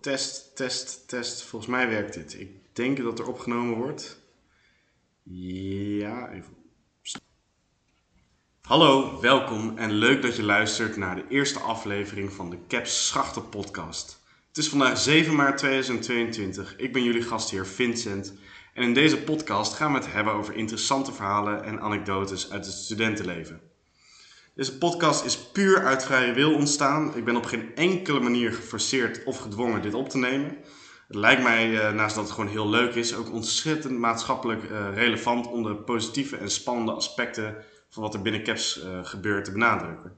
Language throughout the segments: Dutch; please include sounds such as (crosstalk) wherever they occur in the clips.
test, test, test. Volgens mij werkt dit. Ik denk dat er opgenomen wordt. Ja, even. Hallo, welkom en leuk dat je luistert naar de eerste aflevering van de Caps Schachten podcast. Het is vandaag 7 maart 2022. Ik ben jullie gastheer Vincent. En in deze podcast gaan we het hebben over interessante verhalen en anekdotes uit het studentenleven. Deze podcast is puur uit vrije wil ontstaan. Ik ben op geen enkele manier geforceerd of gedwongen dit op te nemen. Het lijkt mij, eh, naast dat het gewoon heel leuk is, ook ontzettend maatschappelijk eh, relevant om de positieve en spannende aspecten van wat er binnen CAPS uh, gebeurt te benadrukken.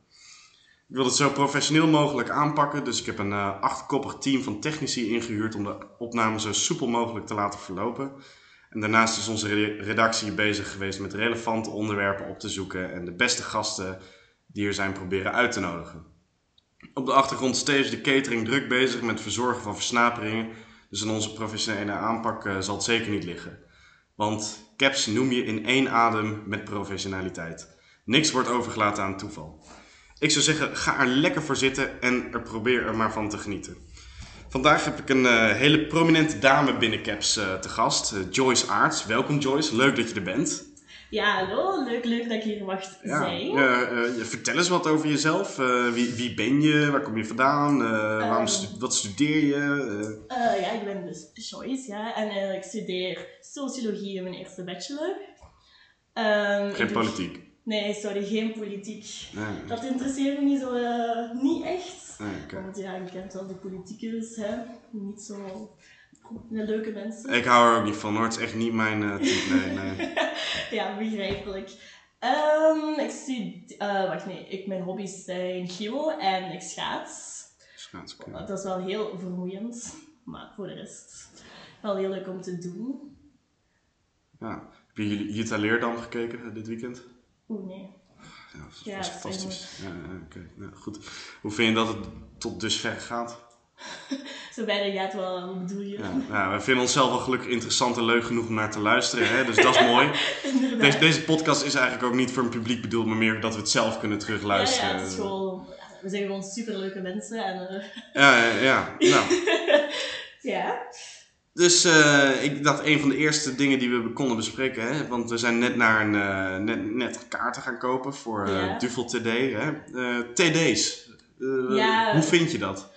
Ik wil het zo professioneel mogelijk aanpakken, dus ik heb een achtkoppig team van technici ingehuurd om de opname zo soepel mogelijk te laten verlopen. En daarnaast is onze redactie bezig geweest met relevante onderwerpen op te zoeken en de beste gasten die er zijn proberen uit te nodigen. Op de achtergrond steeds de catering druk bezig met verzorgen van versnaperingen, dus aan onze professionele aanpak uh, zal het zeker niet liggen. Want caps noem je in één adem met professionaliteit. Niks wordt overgelaten aan toeval. Ik zou zeggen, ga er lekker voor zitten en er probeer er maar van te genieten. Vandaag heb ik een uh, hele prominente dame binnen Caps uh, te gast, Joyce Aarts. Welkom Joyce, leuk dat je er bent. Ja, hallo. Leuk, leuk dat ik hier mag ja. zijn. vertel eens wat over jezelf. wie, wie ben je? Waar kom je vandaan? waarom stu wat studeer je? ja, ik ben dus Joyce, ja. En ik studeer sociologie in mijn eerste bachelor. Um, Geen politiek? Nee, sorry, geen politiek. Nee. Dat interesseert me niet zo, niet echt. Nee, okay. Want ja, je kent wel de politicus, hè. Niet zo leuke mensen. Ik hou er ook niet van hoor, het is echt niet mijn uh, type, nee, nee. (laughs) ja, begrijpelijk. Um, ik zie, uh, wacht nee, ik, mijn hobby's zijn geo en ik schaats. Schaats, okay. Dat is wel heel vermoeiend, maar voor de rest wel heel leuk om te doen. Ja, heb je Jutta Leerdam gekeken dit weekend? Oeh, nee. Ja, dat was ja, fantastisch. Ja, oké. Ja, goed. Hoe vind je dat het tot dusver gaat? (laughs) Zo bijna gaat wel, hoe bedoel je? Ja, nou, we vinden onszelf wel gelukkig interessant en leuk genoeg om naar te luisteren, hè? dus dat is (laughs) mooi. deze, deze podcast is eigenlijk ook niet voor een publiek bedoeld, maar meer dat we het zelf kunnen terugluisteren. Ja, ja het is gewoon, we zijn gewoon superleuke mensen. En, uh... (laughs) Ja, ja, ja. Nou. ja. Dus uh, ik dacht een van de eerste dingen die we konden bespreken, hè, want we zijn net naar een uh, net, net kaarten gaan kopen voor ja. Duvel TD. Hè. TD's, ja. hoe vind je dat?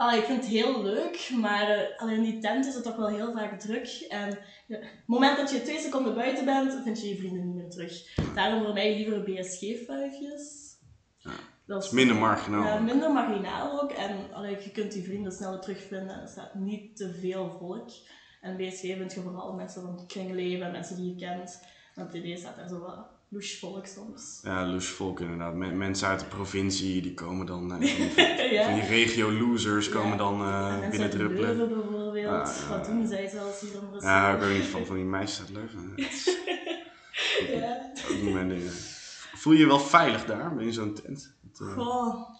Oh, ik vind het heel leuk, maar uh, alleen die tent is het toch wel heel vaak druk. En op het moment dat je twee seconden buiten bent, vind je je vrienden niet meer terug. Daarom voor mij liever BSG-vuifjes. Ja, dat is minder marginaal. Ja, minder marginaal ook. En allee, je kunt die vrienden sneller terugvinden en er staat niet te veel volk. En BSG vind je vooral mensen van het kringleven, mensen die je kent. En op TD staat daar zo wat louche volk soms. Ja, louche volk inderdaad. mensen uit de provincie die komen dan, uh, (laughs) van, die, ja. van die regio losers komen ja. dan uh, binnen druppelen. Leuven bijvoorbeeld. Ja, Wat doen zij zelfs hier om Ja, ik ben niet van, van die meisjes uit Leuven. (laughs) ja. (laughs) Ook niet mijn dingen. Voel je je wel veilig daar, in zo'n tent? Uh... Goh.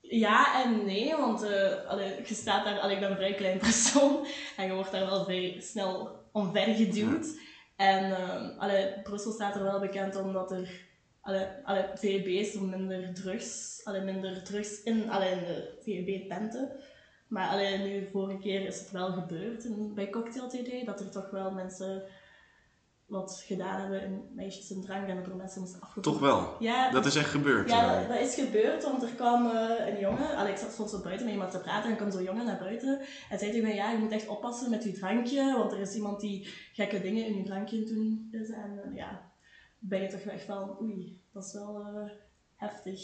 Ja en nee, want allee, je staat daar, allee, ik ben een vrij klein persoon en je wordt daar wel vrij snel omvergeduwd. En uh, allee, Brussel staat er wel bekend omdat er allee, allee, minder drugs, allee, minder drugs in, allee, de VEB-tenten. Maar allee, nu, vorige keer is het wel gebeurd in, bij Cocktail TD, dat er toch wel mensen wat gedaan hebben in meisjes en drank en dat er mensen moesten afgevoerd. Toch wel? Ja. Dat is echt gebeurd? Ja, dat, dat, is gebeurd, want er kwam uh, een jongen, Alex stond zo buiten met iemand te praten en kwam zo'n jongen naar buiten en zei tegen mij, ja, je moet echt oppassen met je drankje, want er is iemand die gekke dingen in je drankje doen is en uh, ja, ben je toch echt wel, oei, dat is wel uh, heftig.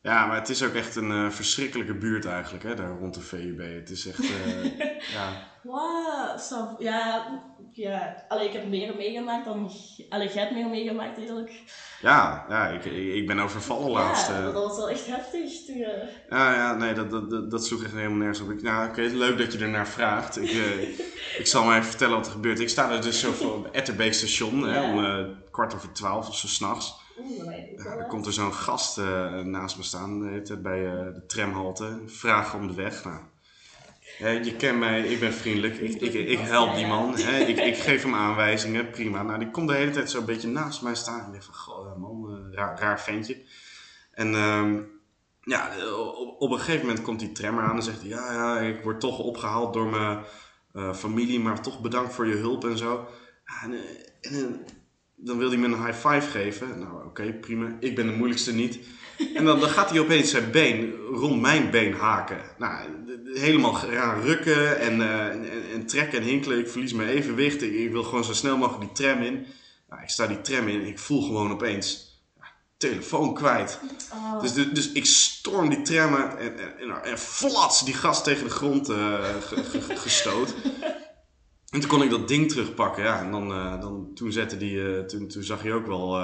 Ja, maar het is ook echt een verschrikkelijke buurt eigenlijk, hè, daar rond de VUB. Het is echt, (laughs) ja... Wow, so, ja, ja. Allee, ik heb meer meegemaakt dan... Allee, jij hebt meer meegemaakt eigenlijk. Ja, ja ik, ik ben overvallen ja, laatst. Ja, dat was wel echt heftig. Toen, uh... Ja, ja, nee, dat, dat, dat, sloeg echt helemaal nergens op. Ik, nou, oké, okay, leuk dat je er naar vraagt. Ik, (laughs) ik zal maar even vertellen wat er gebeurt. Ik sta er dus zo voor op Etterbeek station, hè, om kwart over twaalf of zo s'nachts. Ja, er komt er zo'n gast uh, naast me staan, heet bij uh, de tramhalte, vragen om de weg. Nou, je kent mij, ik ben vriendelijk, ik, ik, ik help die man, hè, ik, ik geef hem aanwijzingen, prima. Nou, die komt de hele tijd zo een beetje naast mij staan. Ik denk van, goh, man, uh, raar, raar ventje. En um, ja, op, op een gegeven moment komt die trammer aan en zegt hij, ja, ja, ik word toch opgehaald door mijn eh, familie, maar toch bedankt voor je hulp en zo. En, eh, en, eh, dan wil hij me een high five geven. Nou, oké, prima. Ik ben de moeilijkste niet. (laughs) En dan, dan gaat hij opeens zijn been rond mijn been haken. Nou, helemaal gaan rukken en, eh, en, en trekken en hinkelen. Ik verlies mijn evenwicht. Ik, ik wil gewoon zo snel mogelijk die tram in. Nou, ik sta die tram in en ik voel gewoon opeens telefoon kwijt. Oh. Dus, dus, dus ik storm die tram en, en, en, en flats die gast tegen de grond ge- ge- ge- gestoot. En toen kon ik dat ding terugpakken. Ja, en dan, eh, dan, toen, zette die, toen, toen zag je ook wel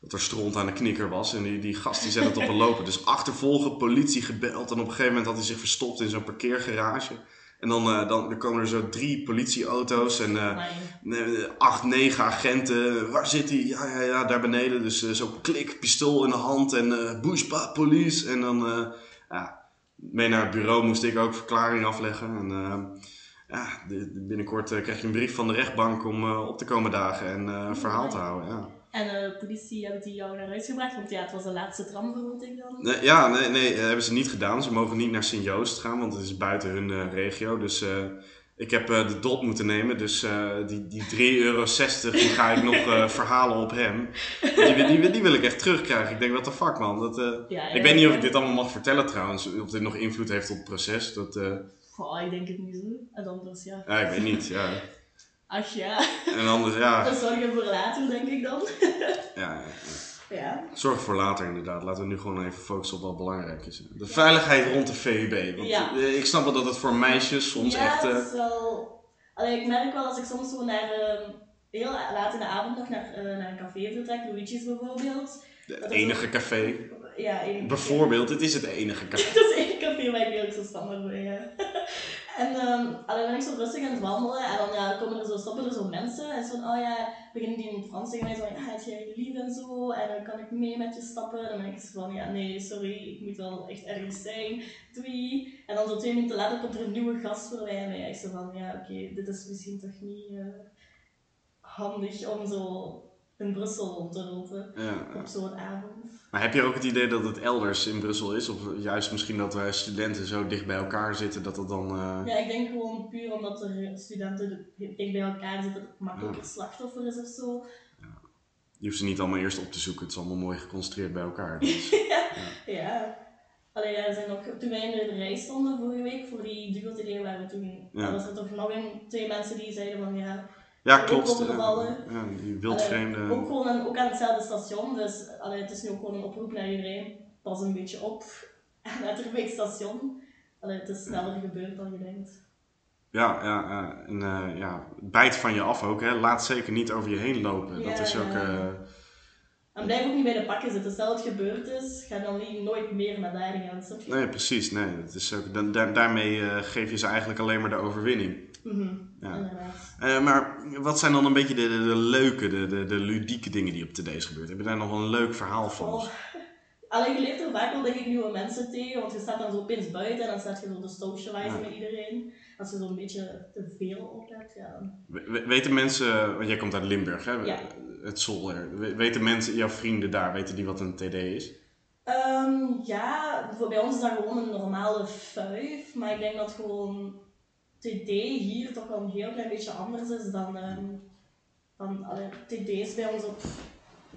dat er stront aan de knikker was. En die, die gast die zette het op een lopen. Dus achtervolgen, politie gebeld. En op een gegeven moment had hij zich verstopt in zo'n parkeergarage. En dan, eh, dan, dan komen er zo drie politieauto's en eh. Nee, acht, negen agenten. Waar zit hij? Ja, ja, ja, daar beneden. Dus eh, zo klik, pistool in de hand en eh boespa, police. En dan, eh, ja, mee naar het bureau moest ik ook verklaring afleggen. En eh, ja, binnenkort eh, krijg je een brief van de rechtbank om eh, op te komen dagen en eh, een verhaal te houden. Ja, En de politie hebben die jou naar huis gebracht, want ja, het was de laatste tram, vermoed ik dan. nee, ja nee, nee, dat hebben ze niet gedaan. Ze mogen niet naar Sint-Joost gaan, want het is buiten hun eh, regio. Dus eh, ik heb eh, de dot moeten nemen. Dus eh, die, die 3,60 euro die ga ik nog eh, verhalen op hem. Die, die, die, die wil ik echt terugkrijgen. Ik denk, what the fuck man. Dat, eh, Ja, ik weet niet of ik dit allemaal mag vertellen trouwens. Of dit nog invloed heeft op het proces. Dat, eh, Goh, ik denk het niet zo. En anders, ja. ja, ik weet niet. Ja. Ach ja, En anders, ja. dat zorgen voor later, denk ik dan. (laughs) ja, ja. Ja. Zorg voor later inderdaad. Laten we nu gewoon even focussen op wat belangrijk is. De veiligheid rond de VUB. Want Ja. eh, ik snap wel dat het voor meisjes soms ja, echt... eh, het is wel... Allee, ik merk wel als ik soms zo naar... ehm, heel laat in de avond nog naar, eh, naar een café vertrek, Luigi's bijvoorbeeld. is enige ook- café. Ja, één Bijvoorbeeld, het is het enige café. (laughs) Dat is één café waar ik heel zo standaard ben, ja. En um, allee, ben ik zo rustig aan het wandelen en dan ja, komen er zo, stoppen er zo mensen en zo van, oh ja, beginnen die in het Frans tegen mij zo van, ja, jij lief en zo, en dan kan ik mee met je stappen. Dan ben ik zo van, ja, nee, sorry, ik moet wel echt ergens zijn, doei. En dan zo twee minuten later komt er een nieuwe gast voorbij en ben ik zo van, ja, oké, dit is misschien toch niet eh, handig om zo in Brussel rond te Ja. op zo'n avond. Maar heb je ook het idee dat het elders in Brussel is? Of juist misschien dat wij studenten zo dicht bij elkaar zitten dat het dan... eh, Ja, ik denk gewoon puur omdat er studenten dicht bij elkaar zitten, dat het makkelijker slachtoffer is of zo. Je hoeft ze niet allemaal eerst op te zoeken. Het is allemaal mooi geconcentreerd bij elkaar. Dus, (laughs) Ja. Allee, ja, er zijn ook, toen wij in de rij stonden vorige week voor die duo-TD waar we toen, Ja. was er toch nog een, twee mensen die zeiden van ja, ja, klopt. overvallen. Ja, die allee, ook gewoon aan, ook aan hetzelfde station, dus allee, het is nu ook gewoon een oproep naar iedereen, pas een beetje op (laughs) aan Letterbeek station. Allee, het is sneller gebeurd dan je denkt. Ja, ja, ja. En eh, ja, bijt van je af ook. Hè. Laat zeker niet over je heen lopen. dat is ook... eh, En blijf ook niet bij de pakken zitten. Stel het gebeurd is, ga dan niet, nooit meer naar daar gaan. nee, precies. Nee, dat is ook, da- da- daarmee eh, geef je ze eigenlijk alleen maar de overwinning. Mhm, Ja. Eh, maar wat zijn dan een beetje de, de, de leuke, de, de, de ludieke dingen die op today's gebeurt? Heb je daar nog een leuk verhaal van? Oh. (laughs) Alleen je leert er vaak wel denk ik nieuwe mensen tegen, want je staat dan zo opeens buiten en dan staat je zo te socializen Ja. met iedereen. Als je zo'n beetje te veel oplet, ja. We- Weten mensen, want jij komt uit Limburg, hè? Ja. Het Zolder. We- Weten mensen, jouw vrienden daar, weten die wat een TD is? Ehm, ja, voor bij ons is dat gewoon een normale fuif, maar ik denk dat gewoon TD hier toch wel een heel klein beetje anders is dan, ehm dan allee, TD's bij ons op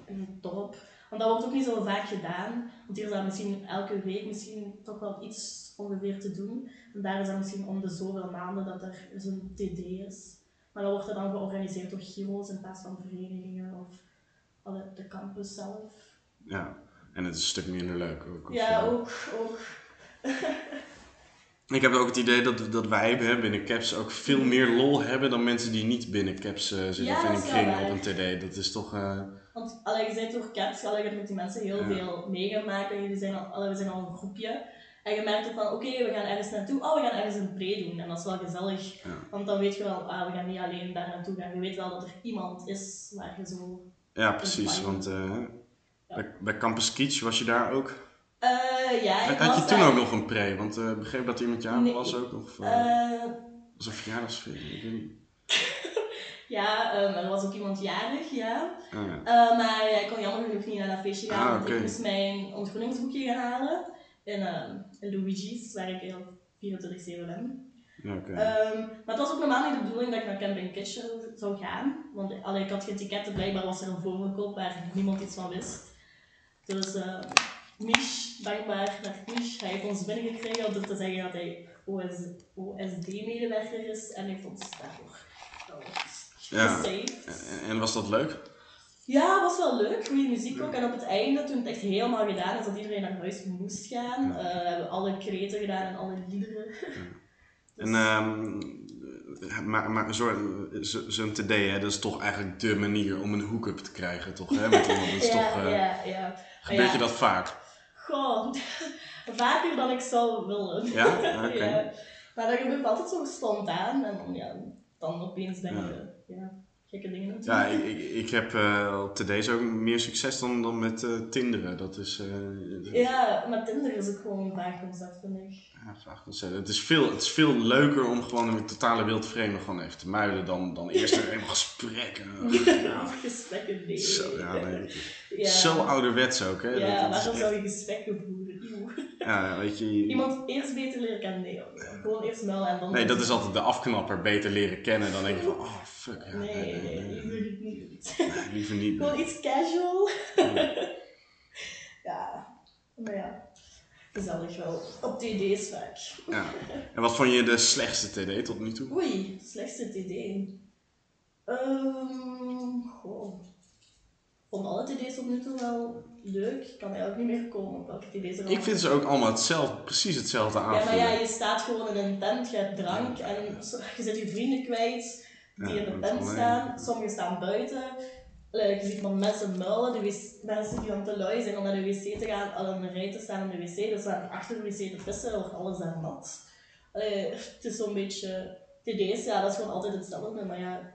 in het dorp. Want dat wordt ook niet zo vaak gedaan, want hier is dat misschien elke week misschien toch wel iets ongeveer te doen. En daar is dat misschien om de zoveel maanden dat er zo'n TD is. Maar dat wordt er dan georganiseerd door Giro's in plaats van verenigingen of allee, de campus zelf. Ja. En het is een stuk minder leuk ook. Ja, ook, ook. (laughs) Ik heb ook het idee dat, dat wij hè, binnen CAPS ook veel meer lol hebben dan mensen die niet binnen CAPS eh, zitten Ja, of in een kring op een TD. Dat is toch... eh, Want allee, je bent door caps, je hebt met die mensen heel Ja. veel meegemaakt. En jullie zijn al, allee, we zijn al een groepje. En je merkt ook van, oké, we gaan ergens naartoe. Oh, we gaan ergens een pre doen. En dat is wel gezellig. Ja. Want dan weet je wel, ah, we gaan niet alleen daar naartoe gaan. Je weet wel dat er iemand is waar je zo... ja, precies. Want eh, bij Campus Kitsch was je daar ook. Eh ja, Had je toen ook nog een pre? Want eh, ik begreep dat iemand Nee. was ook nog. Of, Eh, was een verjaardagsfeest. Ik weet niet. (laughs) ja, ehm, er was ook iemand jarig, ja. Ah, ja. Eh, maar ik kon jammer genoeg niet naar dat feestje gaan, Ah, want ik moest mijn ontgroeningsboekje gaan halen. in, ehm, Luigi's, waar ik heel 24-7 ben. Ja, oké. Ehm, maar het was ook normaal niet de bedoeling dat ik naar Camping Kitchen zou gaan. Want allee, ik had geen ticketten, blijkbaar was er een voorverkoop waar niemand iets van wist. Dus uh, Mich, dankbaar naar Mich, hij heeft ons binnengekregen om te zeggen dat hij OS, OSD-medewerker is en heeft ons daarvoor Ja. En, en was dat leuk? Ja, het was wel leuk, goede muziek ook. En op het einde, toen het echt helemaal gedaan is, dat iedereen naar huis moest gaan, Ja. eh, hebben we alle kreten gedaan en alle liederen. (laughs) Dus- En ehm, maar, maar zo- zo- zo'n TD, hè, dat is toch eigenlijk de manier om een hook-up te krijgen, toch? Hè? Dat is (laughs) ja, toch, eh, ja, ja. Gebeurt je dat vaak? Goh, vaker dan ik zou willen. Ja? (laughs) Oké. Ja. Maar dat gebeurt altijd zo spontaan en dan, ja, dan opeens Ja. je ja, gekke dingen Ja, ik, ik, ik heb eh, op TD's ook meer succes dan, dan met eh Tinderen. Dat is... eh, Ja, maar Tinder is ook gewoon een vaag concept, vind ik. Ja, zeggen. Het is, veel, het is veel leuker om gewoon een totale wildvreemde gewoon even te muilen dan, dan eerst er (laughs) helemaal gesprekken. (laughs) Ja, Gesprekken nee. zo, ja, nee. Ja. Zo ouderwets ook, hè? Ja, Dat- waarom zou je gesprekken voeren? Ja, weet je... Iemand eerst beter leren kennen? Nee, gewoon eerst melden en dan... Nee, dat is altijd de afknapper. Beter leren kennen. Dan denk je van, oh fuck. Ja, Nee, nee, nee, nee, liever niet. Nee, liever niet. Gewoon iets casual. (laughs) Ja. Maar ja. Gezellig wel. Op TD's vaak. Ja. En wat vond je de slechtste TD tot nu toe? Oei, slechtste TD. Ehm, goh. Vond alle TD's tot nu toe wel leuk. Ik kan eigenlijk niet meer komen op welke TD's er Ik vind ze ook allemaal hetzelfde, precies hetzelfde Ja, maar aanvoelen. ja, je staat gewoon in een tent, je hebt drank en je zit je vrienden kwijt die Ja, in de tent alleen. staan. Sommigen staan buiten. Like, je ziet van mensen muilen, de wc mensen die dan te lui zijn om naar de wc te gaan, al in een rij te staan in de wc, dus staan achter de wc te pissen, wordt alles daar nat. Allee, het is zo'n beetje... TD's, ja, dat is gewoon altijd hetzelfde, maar ja,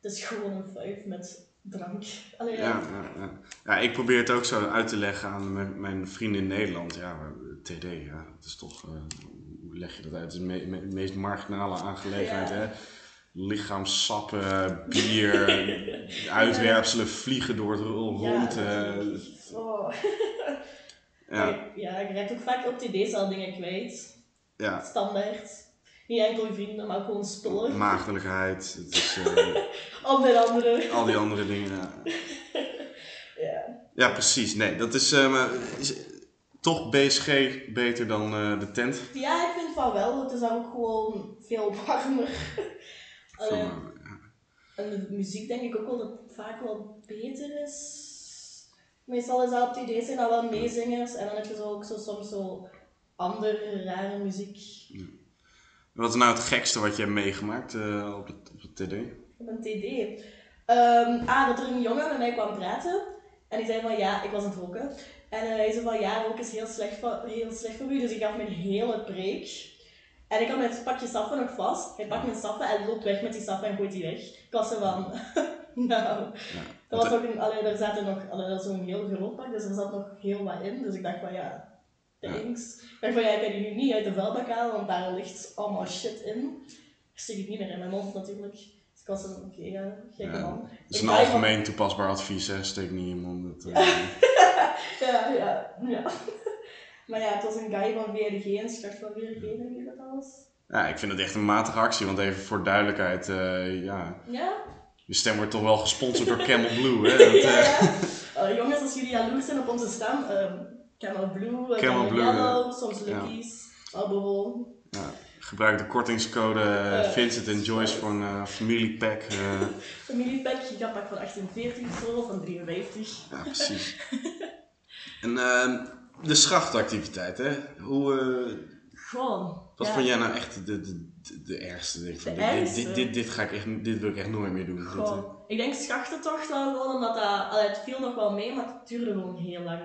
het is gewoon een vijf met drank. Allee, Ja, ja, ja. ja, ik probeer het ook zo uit te leggen aan mijn, mijn vrienden in Nederland. Ja, TD, ja, dat is toch, eh, hoe leg je dat uit? Het is de me- me- meest marginale aangelegenheid, hè? Lichaamssappen, bier, (laughs) uitwerpselen, vliegen door het rond. Ja, eh, (laughs) oh. ja, ja, je raakt ook vaak op TD's al dingen kwijt. ja, standaard. Niet enkel je vrienden, maar ook gewoon spullen. maagdelijkheid, het is, eh, (laughs) Onder andere. al die andere dingen. Ja. (laughs) Ja. Ja, precies. Nee, dat is, eh, maar is toch BSG beter dan eh, de tent. ja, ik vind van wel. Het is ook gewoon veel warmer. (laughs) En de muziek denk ik ook wel dat het vaak wel beter is. Meestal is dat op die DJ's zijn dat wel meezingers. En dan heb je zo ook zo, soms zo andere rare muziek. Wat is nou het gekste wat je hebt meegemaakt eh, op, het, op het TD? op een TD. Ehm, ah, dat er een jongen met mij kwam praten. En die zei van ja, ik was aan het roken. En eh, hij zei van ja, roken is heel slecht, voor, heel slecht voor u. Dus ik gaf een hele preek. En ik had mijn pakje saffen nog vast. Hij pakt mijn saffen en loopt weg met die saffen en gooit die weg. Ik was zo van, (laughs) nou. Ja. Dat was ook een, allee, daar zaten nog, allee, dat is zo'n heel groot pak, dus er zat nog heel wat in. Dus ik dacht van ja, van ja, ik kan die nu niet uit de vuilbak halen, want daar ligt allemaal shit in. Ik stik het niet meer in mijn mond natuurlijk. Dus ik was van oké, ja, gekke Ja. man. Het is Ik een algemeen toepasbaar advies, hè? Steek niet in je mond. Dat, eh, Ja, (laughs) ja, ja. (laughs) Maar ja, het was een guy van VRG en start van VRG, denk ik dat was. ja, ik vind het echt een matige actie, want even voor duidelijkheid, eh, ja, Ja? je stem wordt toch wel gesponsord door (laughs) Camel Blue, hè? Dat, ja, eh, ja. Eh, jongens, als jullie jaloers zijn op onze stem, ehm Camel Blue, eh, Camel Blue, Yellow, soms. Lucky's, Alberon. ja, gebruik de kortingscode eh, Vincent en Joyce voor een eh, familiepack. eh, (laughs) Familiepack, gigapack van 1840 of zo, van 53. ja, precies. (laughs) en ehm, de schachtactiviteit, hè? Hoe, Gewoon. wat ja. vond jij nou echt de, de, de, de ergste? Denk van, De dit, dit, ergste? dit, dit, dit ga ik echt, dit wil ik echt nooit meer doen. Dit, Gewoon. Ik denk schachtentocht wel gewoon, omdat dat... allee, het viel nog wel mee, maar het duurde gewoon heel lang.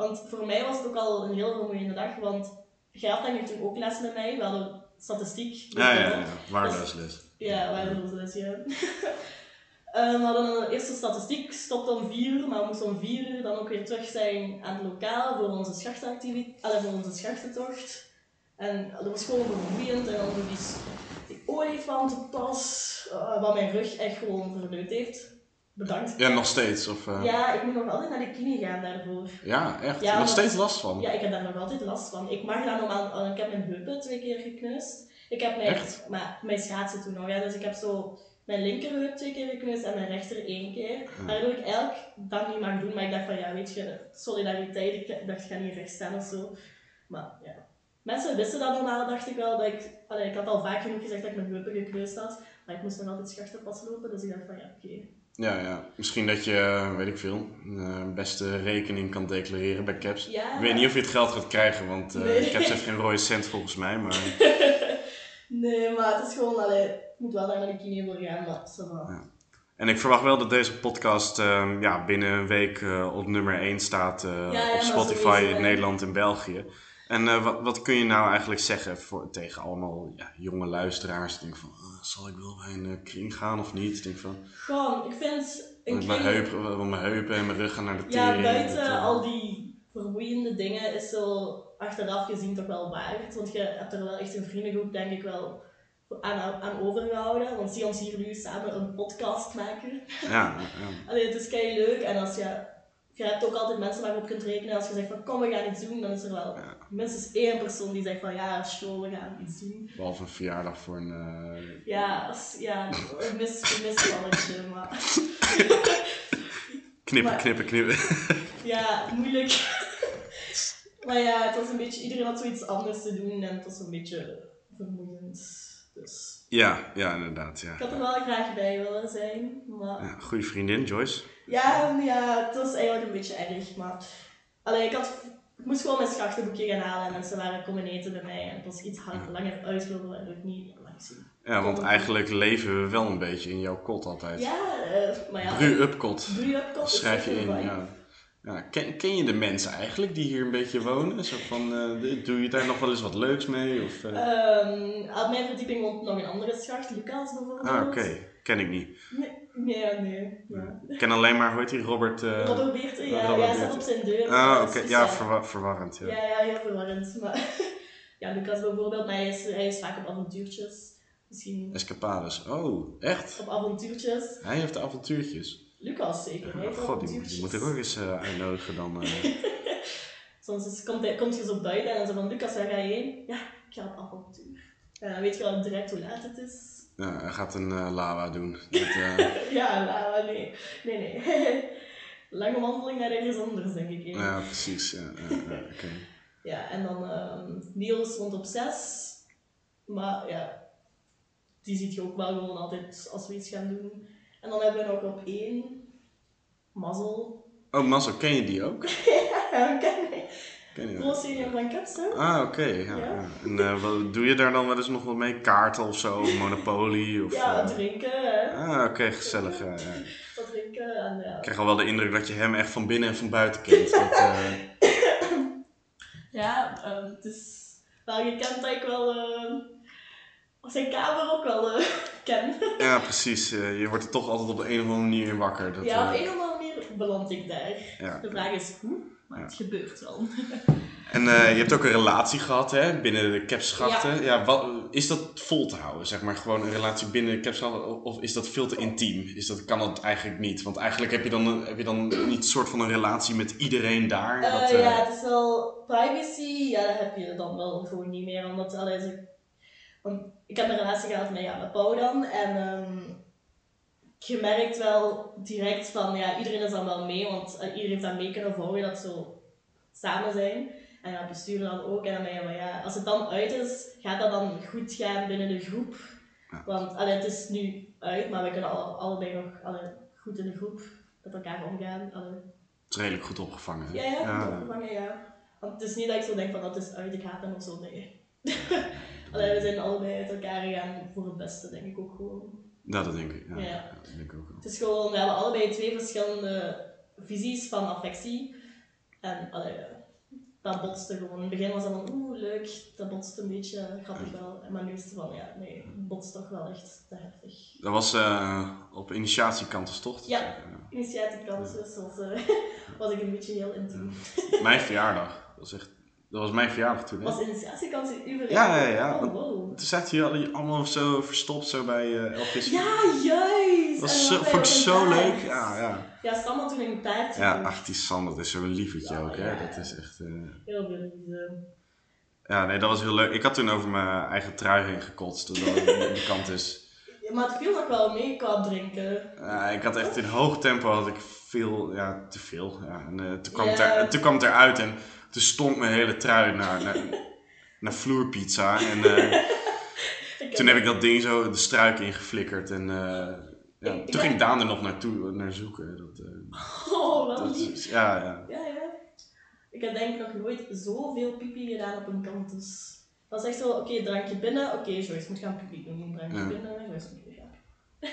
Want voor mij was het ook al een heel vermoeiende dag, want Gertang heeft toen ook les met mij. We hadden statistiek. ja, ja, ja, bijvoorbeeld. waardeloos. Ja, ja. (laughs) Eh, we hadden een eerste statistiek, stopte om 4 uur, maar we moesten om 4 uur dan ook weer terug zijn aan het lokaal voor onze schachtenactiviteit, voor onze schachtentocht. En dat was gewoon vermoeiend en dan die, die olifantenpas, eh, wat mijn rug echt gewoon verneukt heeft. Bedankt. Ja, nog steeds? Of, eh, Ja, ik moet nog altijd naar de kine gaan daarvoor. Ja, echt? Ja, nog steeds last van? Ja, ik heb daar nog altijd last van. Ik mag daar normaal... oh, Ik heb mijn heupen twee keer gekneusd. Ik heb mijn, Echt? maar, mijn schaatsen toen nog, ja. Dus ik heb zo mijn linkerheup twee keer gekneusd en mijn rechter één keer. Waardoor ik eigenlijk dat niet mag doen. Maar ik dacht van, ja, weet je, solidariteit. Ik dacht, ik ga niet recht staan of zo. Maar ja. Mensen wisten dat normaal, dacht ik wel. Dat ik, allee, ik had al vaak genoeg gezegd dat ik mijn heupen gekneusd had. Maar ik moest nog altijd schachterpas lopen. Dus ik dacht van, ja, oké. Ja, ja. Misschien dat je, eh, weet ik veel, een eh, beste rekening kan declareren bij Caps. Ja. Ik weet niet of je het geld gaat krijgen, want Nee. Caps heeft geen rode cent volgens mij. Maar (laughs) Nee, maar het is gewoon, allee, ik moet wel naar de kine voor gaan, maar. Ja. En ik verwacht wel dat deze podcast ehm, ja, binnen een week op nummer 1 staat Ja, op Spotify in. Nederland en België. En eh, wat, wat kun je nou eigenlijk zeggen voor, tegen allemaal ja, jonge luisteraars? Ik denk van, ah, zal ik wel bij een eh, kring gaan of niet? Ik denk van, Gewoon, ik vind een want mijn, kring- heupen, mijn heupen en mijn rug gaan naar de Ja, tering. buiten Dat, eh, al die vermoeiende dingen is zo achteraf gezien toch wel waard. Want je hebt er wel echt een vriendengroep, denk ik wel, aan, aan overgehouden. Want zie ons hier nu samen een podcast maken. Ja, ja, (laughs) ja. Allee, het is kei leuk. En als je, je hebt ook altijd mensen waarop je kunt rekenen. Als je zegt van kom, we gaan iets doen, dan is er wel Ja. minstens één persoon die zegt van ja, show, we gaan iets doen. Behalve een verjaardag voor een... eh, Ja, als, ja een mis, misvalletje, maar (laughs) knippen, Maar- knippen, knippen. ja, moeilijk. (laughs) maar ja, het was een beetje, iedereen had zoiets anders te doen en het was een beetje vermoeiend. Dus ja, ja, inderdaad. Ja. ik had er wel graag bij willen zijn, maar Ja, goede vriendin, Joyce. ja, ja, het was eigenlijk een beetje erg, maar allee, ik, had, ik moest gewoon mijn schachtenboekje gaan halen en mensen waren komen eten bij mij en het was iets hard, langer uitgelopen waardoor ik niet langs zie. Ja, want eigenlijk leven we wel een beetje in jouw kot altijd. Ja, eh, maar ja. Bru Upcot. Doe je op kop, is Schrijf je in, ja. Ja ken, ken je de mensen eigenlijk die hier een beetje wonen? Zo van, eh, doe je daar nog wel eens wat leuks mee? Of? Ehm, aan mijn verdieping woont nog een andere schacht, Lucas bijvoorbeeld. ah, oké. Ken ik niet. Nee, nee, nee. Ja. Ik ken alleen maar, hoe heet die, Robert... eh, Robert Beerten, ja, Robert ja, staat op zijn deur. Ah, oké. Ja, verwa- verwarrend, ja. ja, ja, heel verwarrend. Maar (laughs) ja, Lucas bijvoorbeeld, maar hij is, hij is vaak op avontuurtjes. Misschien Escapades. Oh, echt? op avontuurtjes. Hij heeft avontuurtjes. Lucas zeker, heeft God, die, moet ik ook eens eh, uitnodigen dan. eh. (laughs) Soms is, komt, hij, komt je zo buiten en zo van, Lucas, waar ga je heen? Ja, ik ga op avontuur. En dan weet je al direct hoe laat het is. ja, hij gaat een eh, lava doen. (laughs) Dat, eh, Ja, la, nee. Nee, nee. (laughs) Lange wandeling naar ergens anders, denk ik. ja, precies. Ja, ja, ja, oké. Ja, en dan ehm Niels woont op 6. Maar ja, die ziet je ook wel gewoon altijd als we iets gaan doen. En dan hebben we nog op 1 Mazzel. Oh, Mazzo, ken je die ook? (laughs) Ja, ken je? Ken je dat? Pro senior van Caps, hè? Ah, oké. ja, Ja. ja. En eh, wat, doe je daar dan wel eens nog wat mee? Kaarten of zo? Of Monopoly? Of, Ja, eh? drinken, hè? Ah, oké, gezellig. ja. Wat drinken en ja. Ik krijg al wel de indruk dat je hem echt van binnen en van buiten kent. (laughs) Dat, eh, Ja, ehm, het is wel gekend dat ik wel ehm, zijn kamer ook wel ken. ja, precies. eh, je wordt er toch altijd op de een of andere manier in wakker. Dat, ja, op eh, een of andere manier beland ik daar. ja. De vraag is hoe, maar Ja. het gebeurt wel. (laughs) En eh, je hebt ook een relatie gehad hè, binnen de capschachten. Ja. wat, is dat vol te houden? Zeg maar gewoon een relatie binnen de capschachten? Of, is dat veel te intiem? Is dat, kan dat eigenlijk niet? Want eigenlijk heb je dan, een- heb je dan niet een soort van een relatie met iedereen daar. Dat, Ja, het is wel privacy, ja, dat heb je dan wel gewoon niet meer. Omdat, allee, ze- want ik heb een relatie gehad met, ja, met Pau dan. En ehm, je merkt wel direct van, ja, iedereen is dan wel mee. Want eh, iedereen heeft dat mee kunnen volgen, dat ze zo samen zijn. En ja, bestuur dan ook. En dan ben je van, ja, als het dan uit is, gaat dat dan goed gaan binnen de groep? Ja. Want allee, het is nu uit, maar we kunnen alle, allebei nog allee, goed in de groep met elkaar omgaan. Allee. Het is redelijk goed opgevangen. hè? Ja, ja, ja. goed opgevangen, ja. Want het is niet dat ik zo denk van dat is uit, ik haat hem of zo, nee. (laughs) Allee, we zijn allebei uit elkaar gegaan voor het beste, denk ik ook gewoon. Ja, dat denk ik. Ja, Ja. ja, dat denk ik ook wel. Het is gewoon, we hebben allebei twee verschillende visies van affectie. En allee, dat botste gewoon. In het begin was dat van, oeh, leuk, dat botste een beetje, grappig wel. Maar nu is het van, ja, nee, het botst toch wel echt te heftig. Dat was eh, op initiatiekanten toch? Ja. Initiatiekant, dus was, eh, (laughs) was ik een beetje heel intiem. Mijn verjaardag. Dat was echt Dat was mijn verjaardag toen, hè? Was initiatievakantie uw Ja, verjaardag? ja, ja. Oh, wow. Toen zaten jullie allemaal zo verstopt zo bij eh Elvis. Ja, juist! Dat zo, vond ik zo leuk. Ja, ja. Ja, had toen een taart. Ja, ach, die Sander, dat is zo'n lievertje Ja, ook, hè? ja. Dat is echt... eh, Heel liefde. Ja, nee, dat was heel leuk. Ik had toen over mijn eigen trui heen gekotst, aan de kant is. Ja, maar het viel nog wel mee qua drinken. Ja, ik had echt in hoog tempo had ik veel, ja, te veel. Ja. En eh, toen, kwam het er, toen kwam het eruit en toen stonk mijn hele trui naar, naar, (laughs) naar vloerpizza. En eh, (laughs) toen heb ik dat ding zo de struik ingeflikkerd en eh, ja, Ik- toen ging Daan er nog naartoe, naar zoeken. Dat, (laughs) Oh, wel dat lief. is, ja, ja. Ja, ja. Ik heb denk ik nog nooit zoveel pipi gedaan op een campus. Dat is echt zo, oké, drankje binnen, oké, Joyce moet gaan pipi doen. Drankje Ja. binnen, Joyce moet gaan.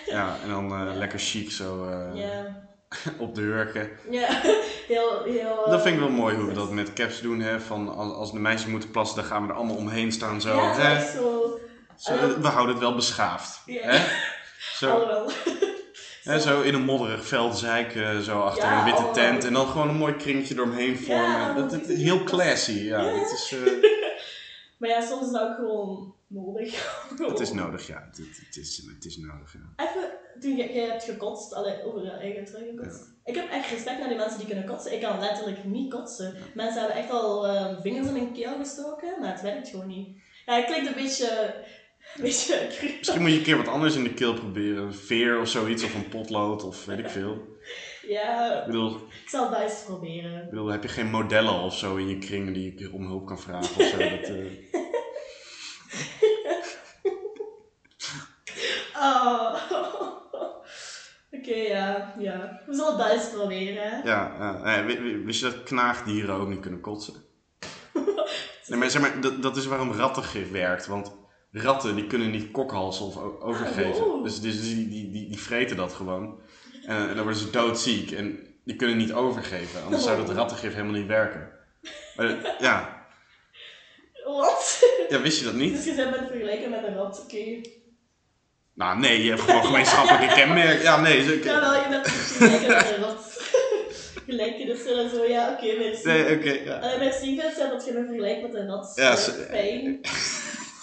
ja, en dan eh, lekker chic zo eh, Ja, (laughs) op de hurken. ja. (laughs) heel, heel... Dat vind ik wel eh, mooi hoe we dat met caps doen. Hè? Van als, als de meisjes moeten plassen, dan gaan we er allemaal omheen staan. Zo, Ja, hè? echt zo... Zo, we houden het wel beschaafd. Ja. Hè? (laughs) Zo, zo in een modderig veld zeiken, zo achter Ja, een witte oh. tent. En dan gewoon een mooi kringetje eromheen vormen. Ja, dat, heel classy. Ja, Ja. dat is, eh, Maar ja, soms is dat ook gewoon nodig. (laughs) het is nodig, ja. Het, het, het is, het is nodig, ja. Even, toen jij, jij hebt gekotst, allee, over je eigen trui gekotst. Ik heb echt respect naar die mensen die kunnen kotsen. Ik kan letterlijk niet kotsen. Mensen hebben echt al eh, vingers in hun keel gestoken, maar het werkt gewoon niet. Ja, het klinkt een beetje... Een beetje (laughs) cru. Misschien moet je een keer wat anders in de keel proberen. Een veer of zoiets, of een potlood, of weet ik veel. Ja, Ik bedoel, ik zal dat eens proberen. ik bedoel heb je geen modellen of zo in je kring die je om hulp kan vragen of zo? Dat, eh, (laughs) Oh. (laughs) Oké, ja, ja. We zullen dat eens proberen. Ja, ja. Wi- wi- wist je dat knaagdieren ook niet kunnen kotsen? (laughs) Nee, maar zeg maar, dat, dat is waarom rattengif werkt. Want ratten die kunnen niet kokhalzen of overgeven. Oh. Dus, dus die, die, die, die vreten dat gewoon. En, en dan worden ze doodziek en die kunnen niet overgeven. Anders zou dat rattengif helemaal niet werken. Maar, ja. Wat? ja, wist je dat niet? Dus je bent met vergelijken met een rat, oké. Nou, nee, je hebt gewoon gemeenschappelijke kenmerken. Ja, nee. Ze, Ja, wel, je bent vergelijken met een rat. Gelijk je dus en zo, ja, oké, merci. nee, oké. ja. Allee, merci Vincent dat je me vergelijkt met een rat. Ja, Allee, ze-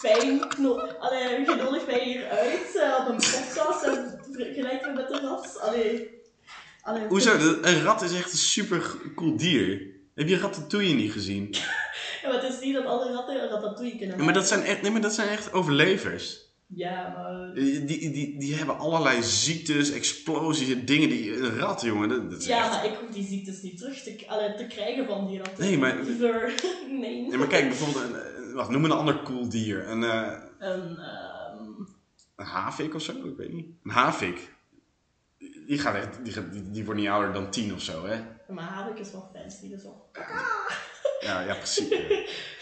Fijn. No, allee, je mij hier uit eh, op een podcast en vergelijkt me met een rat. Allee. Allee, Hoezo? Een rat is echt een super cool dier. Heb je Ratatouille niet gezien? (laughs) Ja, maar het is niet dat alle ratten een ratatouille kunnen Ja, maar dat zijn echt, nee, maar dat zijn echt overlevers. Ja, maar... Die, die, die, die hebben allerlei ziektes, explosies, dingen die... Een rat, jongen, dat, dat is Ja, echt... maar ik hoef die ziektes niet terug te, te krijgen van die ratten. Nee, maar- (laughs) nee. Nee, maar kijk, bijvoorbeeld... Een- wacht, noem een ander cool dier. Een, eh, Een, ehm, een havik of zo? Ik weet niet. Een havik. Die, gaat echt, die, gaat, die, die wordt niet ouder dan tien of zo, hè? maar havik is wel fancy, dus wel... Ja, ja precies. (laughs)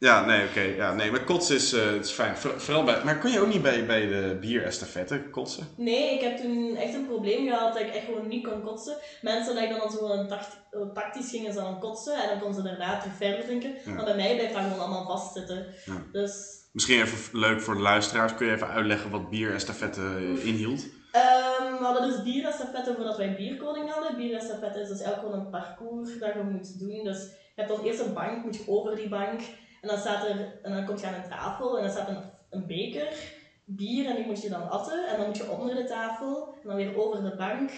ja. Nee, oké. Ja, nee, maar kotsen is, eh, is fijn. Voor- vooral bij, maar kon je ook niet bij, bij de bierestafette kotsen? Nee, ik heb toen echt een probleem gehad dat ik echt gewoon niet kon kotsen. Mensen dat ik dan zo een tact- tactisch gingen ze dan kotsen en dan konden ze daarna terug verder drinken. Ja. Maar bij mij blijft dat gewoon allemaal vastzitten. Ja. Dus Misschien even leuk voor de luisteraars. Kun je even uitleggen wat bierestafette inhield? Ehm, we hadden dus bierestafette voordat wij bierkoning hadden. Bierestafette is dus elk gewoon een parcours dat je moet doen. Dus je hebt dan eerst een bank, moet je over die bank. En dan, staat er, en dan kom je aan een tafel en dan staat een, een beker bier en die moet je dan atten. En dan moet je onder de tafel en dan weer over de bank.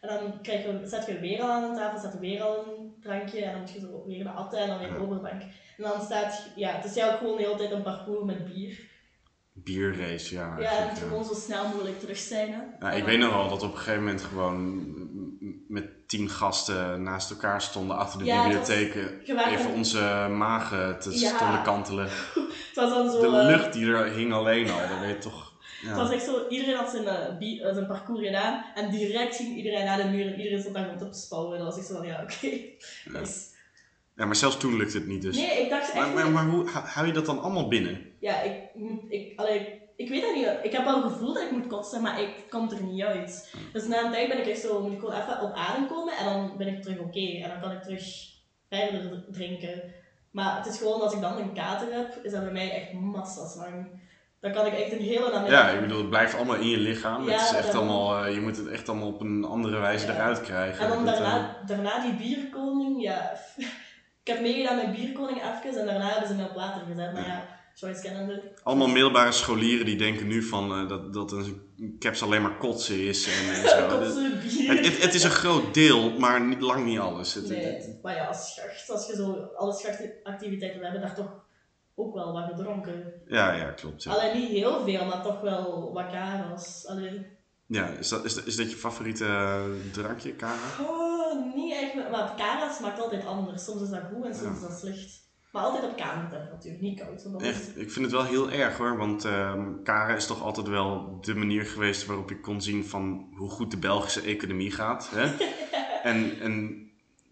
En dan krijg je, zet je weer al aan een tafel, zet weer al een drankje en dan moet je zo weer de atten en dan weer over de bank. En dan staat, ja, het is eigenlijk gewoon de hele tijd een parcours met bier. Bierrace, ja. Ja, en ja. gewoon zo snel mogelijk terug zijn. Hè. Ja, ik weet nog wel dat op een gegeven moment gewoon tien gasten naast elkaar stonden achter de Ja, waren- Even onze magen te Ja. stonden kantelen. (laughs) Het was dan zo... De eh, lucht die er hing alleen al, dat weet je toch. Het was echt zo, iedereen had zijn, eh, eh, zijn parcours gedaan en direct ging iedereen naar de muur en iedereen stond daar rond te spouwen. Dat was echt zo van, ja, oké. nice. ja, maar zelfs toen lukte het niet dus. Nee, ik dacht echt Maar, maar, hoe hou je dat dan allemaal binnen? Ja, ik ik, allee, ik weet dat niet. Ik heb wel het gevoel dat ik moet kotsen, maar ik kom er niet uit. Dus na een tijd ben ik echt zo, moet ik gewoon even op adem komen en dan ben ik terug oké. En dan kan ik terug verder drinken. Maar het is gewoon, als ik dan een kater heb, is dat bij mij echt massa's lang. Dan kan ik echt een hele namiddag... Ja, ik bedoel, het blijft allemaal in je lichaam. Ja, het is echt allemaal, eh, je moet het echt allemaal op een andere wijze Ja. eruit krijgen. En dan Dat, eh, daarna, daarna die bierkoning, ja. (laughs) ik heb meegedaan met Bierkoning even en daarna hebben ze me op water gezet. Maar ja, Kennende. Allemaal middelbare scholieren die denken nu van eh, dat, dat een caps alleen maar kotsen is en, en zo. (laughs) Bier. het, het, het is een groot deel, maar niet, lang niet alles. Het, het- Nee, maar ja, als schacht, als je zo alle schachtactiviteiten, we hebben daar toch ook wel wat gedronken. ja, ja, klopt. Ja. Alleen niet heel veel, maar toch wel wat karas. Ja, is, dat, is, dat, is dat je favoriete eh, drankje, Kara? oh, niet echt, maar- maar karas smaakt altijd anders. Soms is dat goed en soms Ja. is dat slecht. Maar altijd op kamertemperatuur, niet koud. Want Echt, ik vind het wel heel erg hoor, want ehm Kara is toch altijd wel de manier geweest waarop je kon zien van hoe goed de Belgische economie gaat. Hè? (laughs) en, en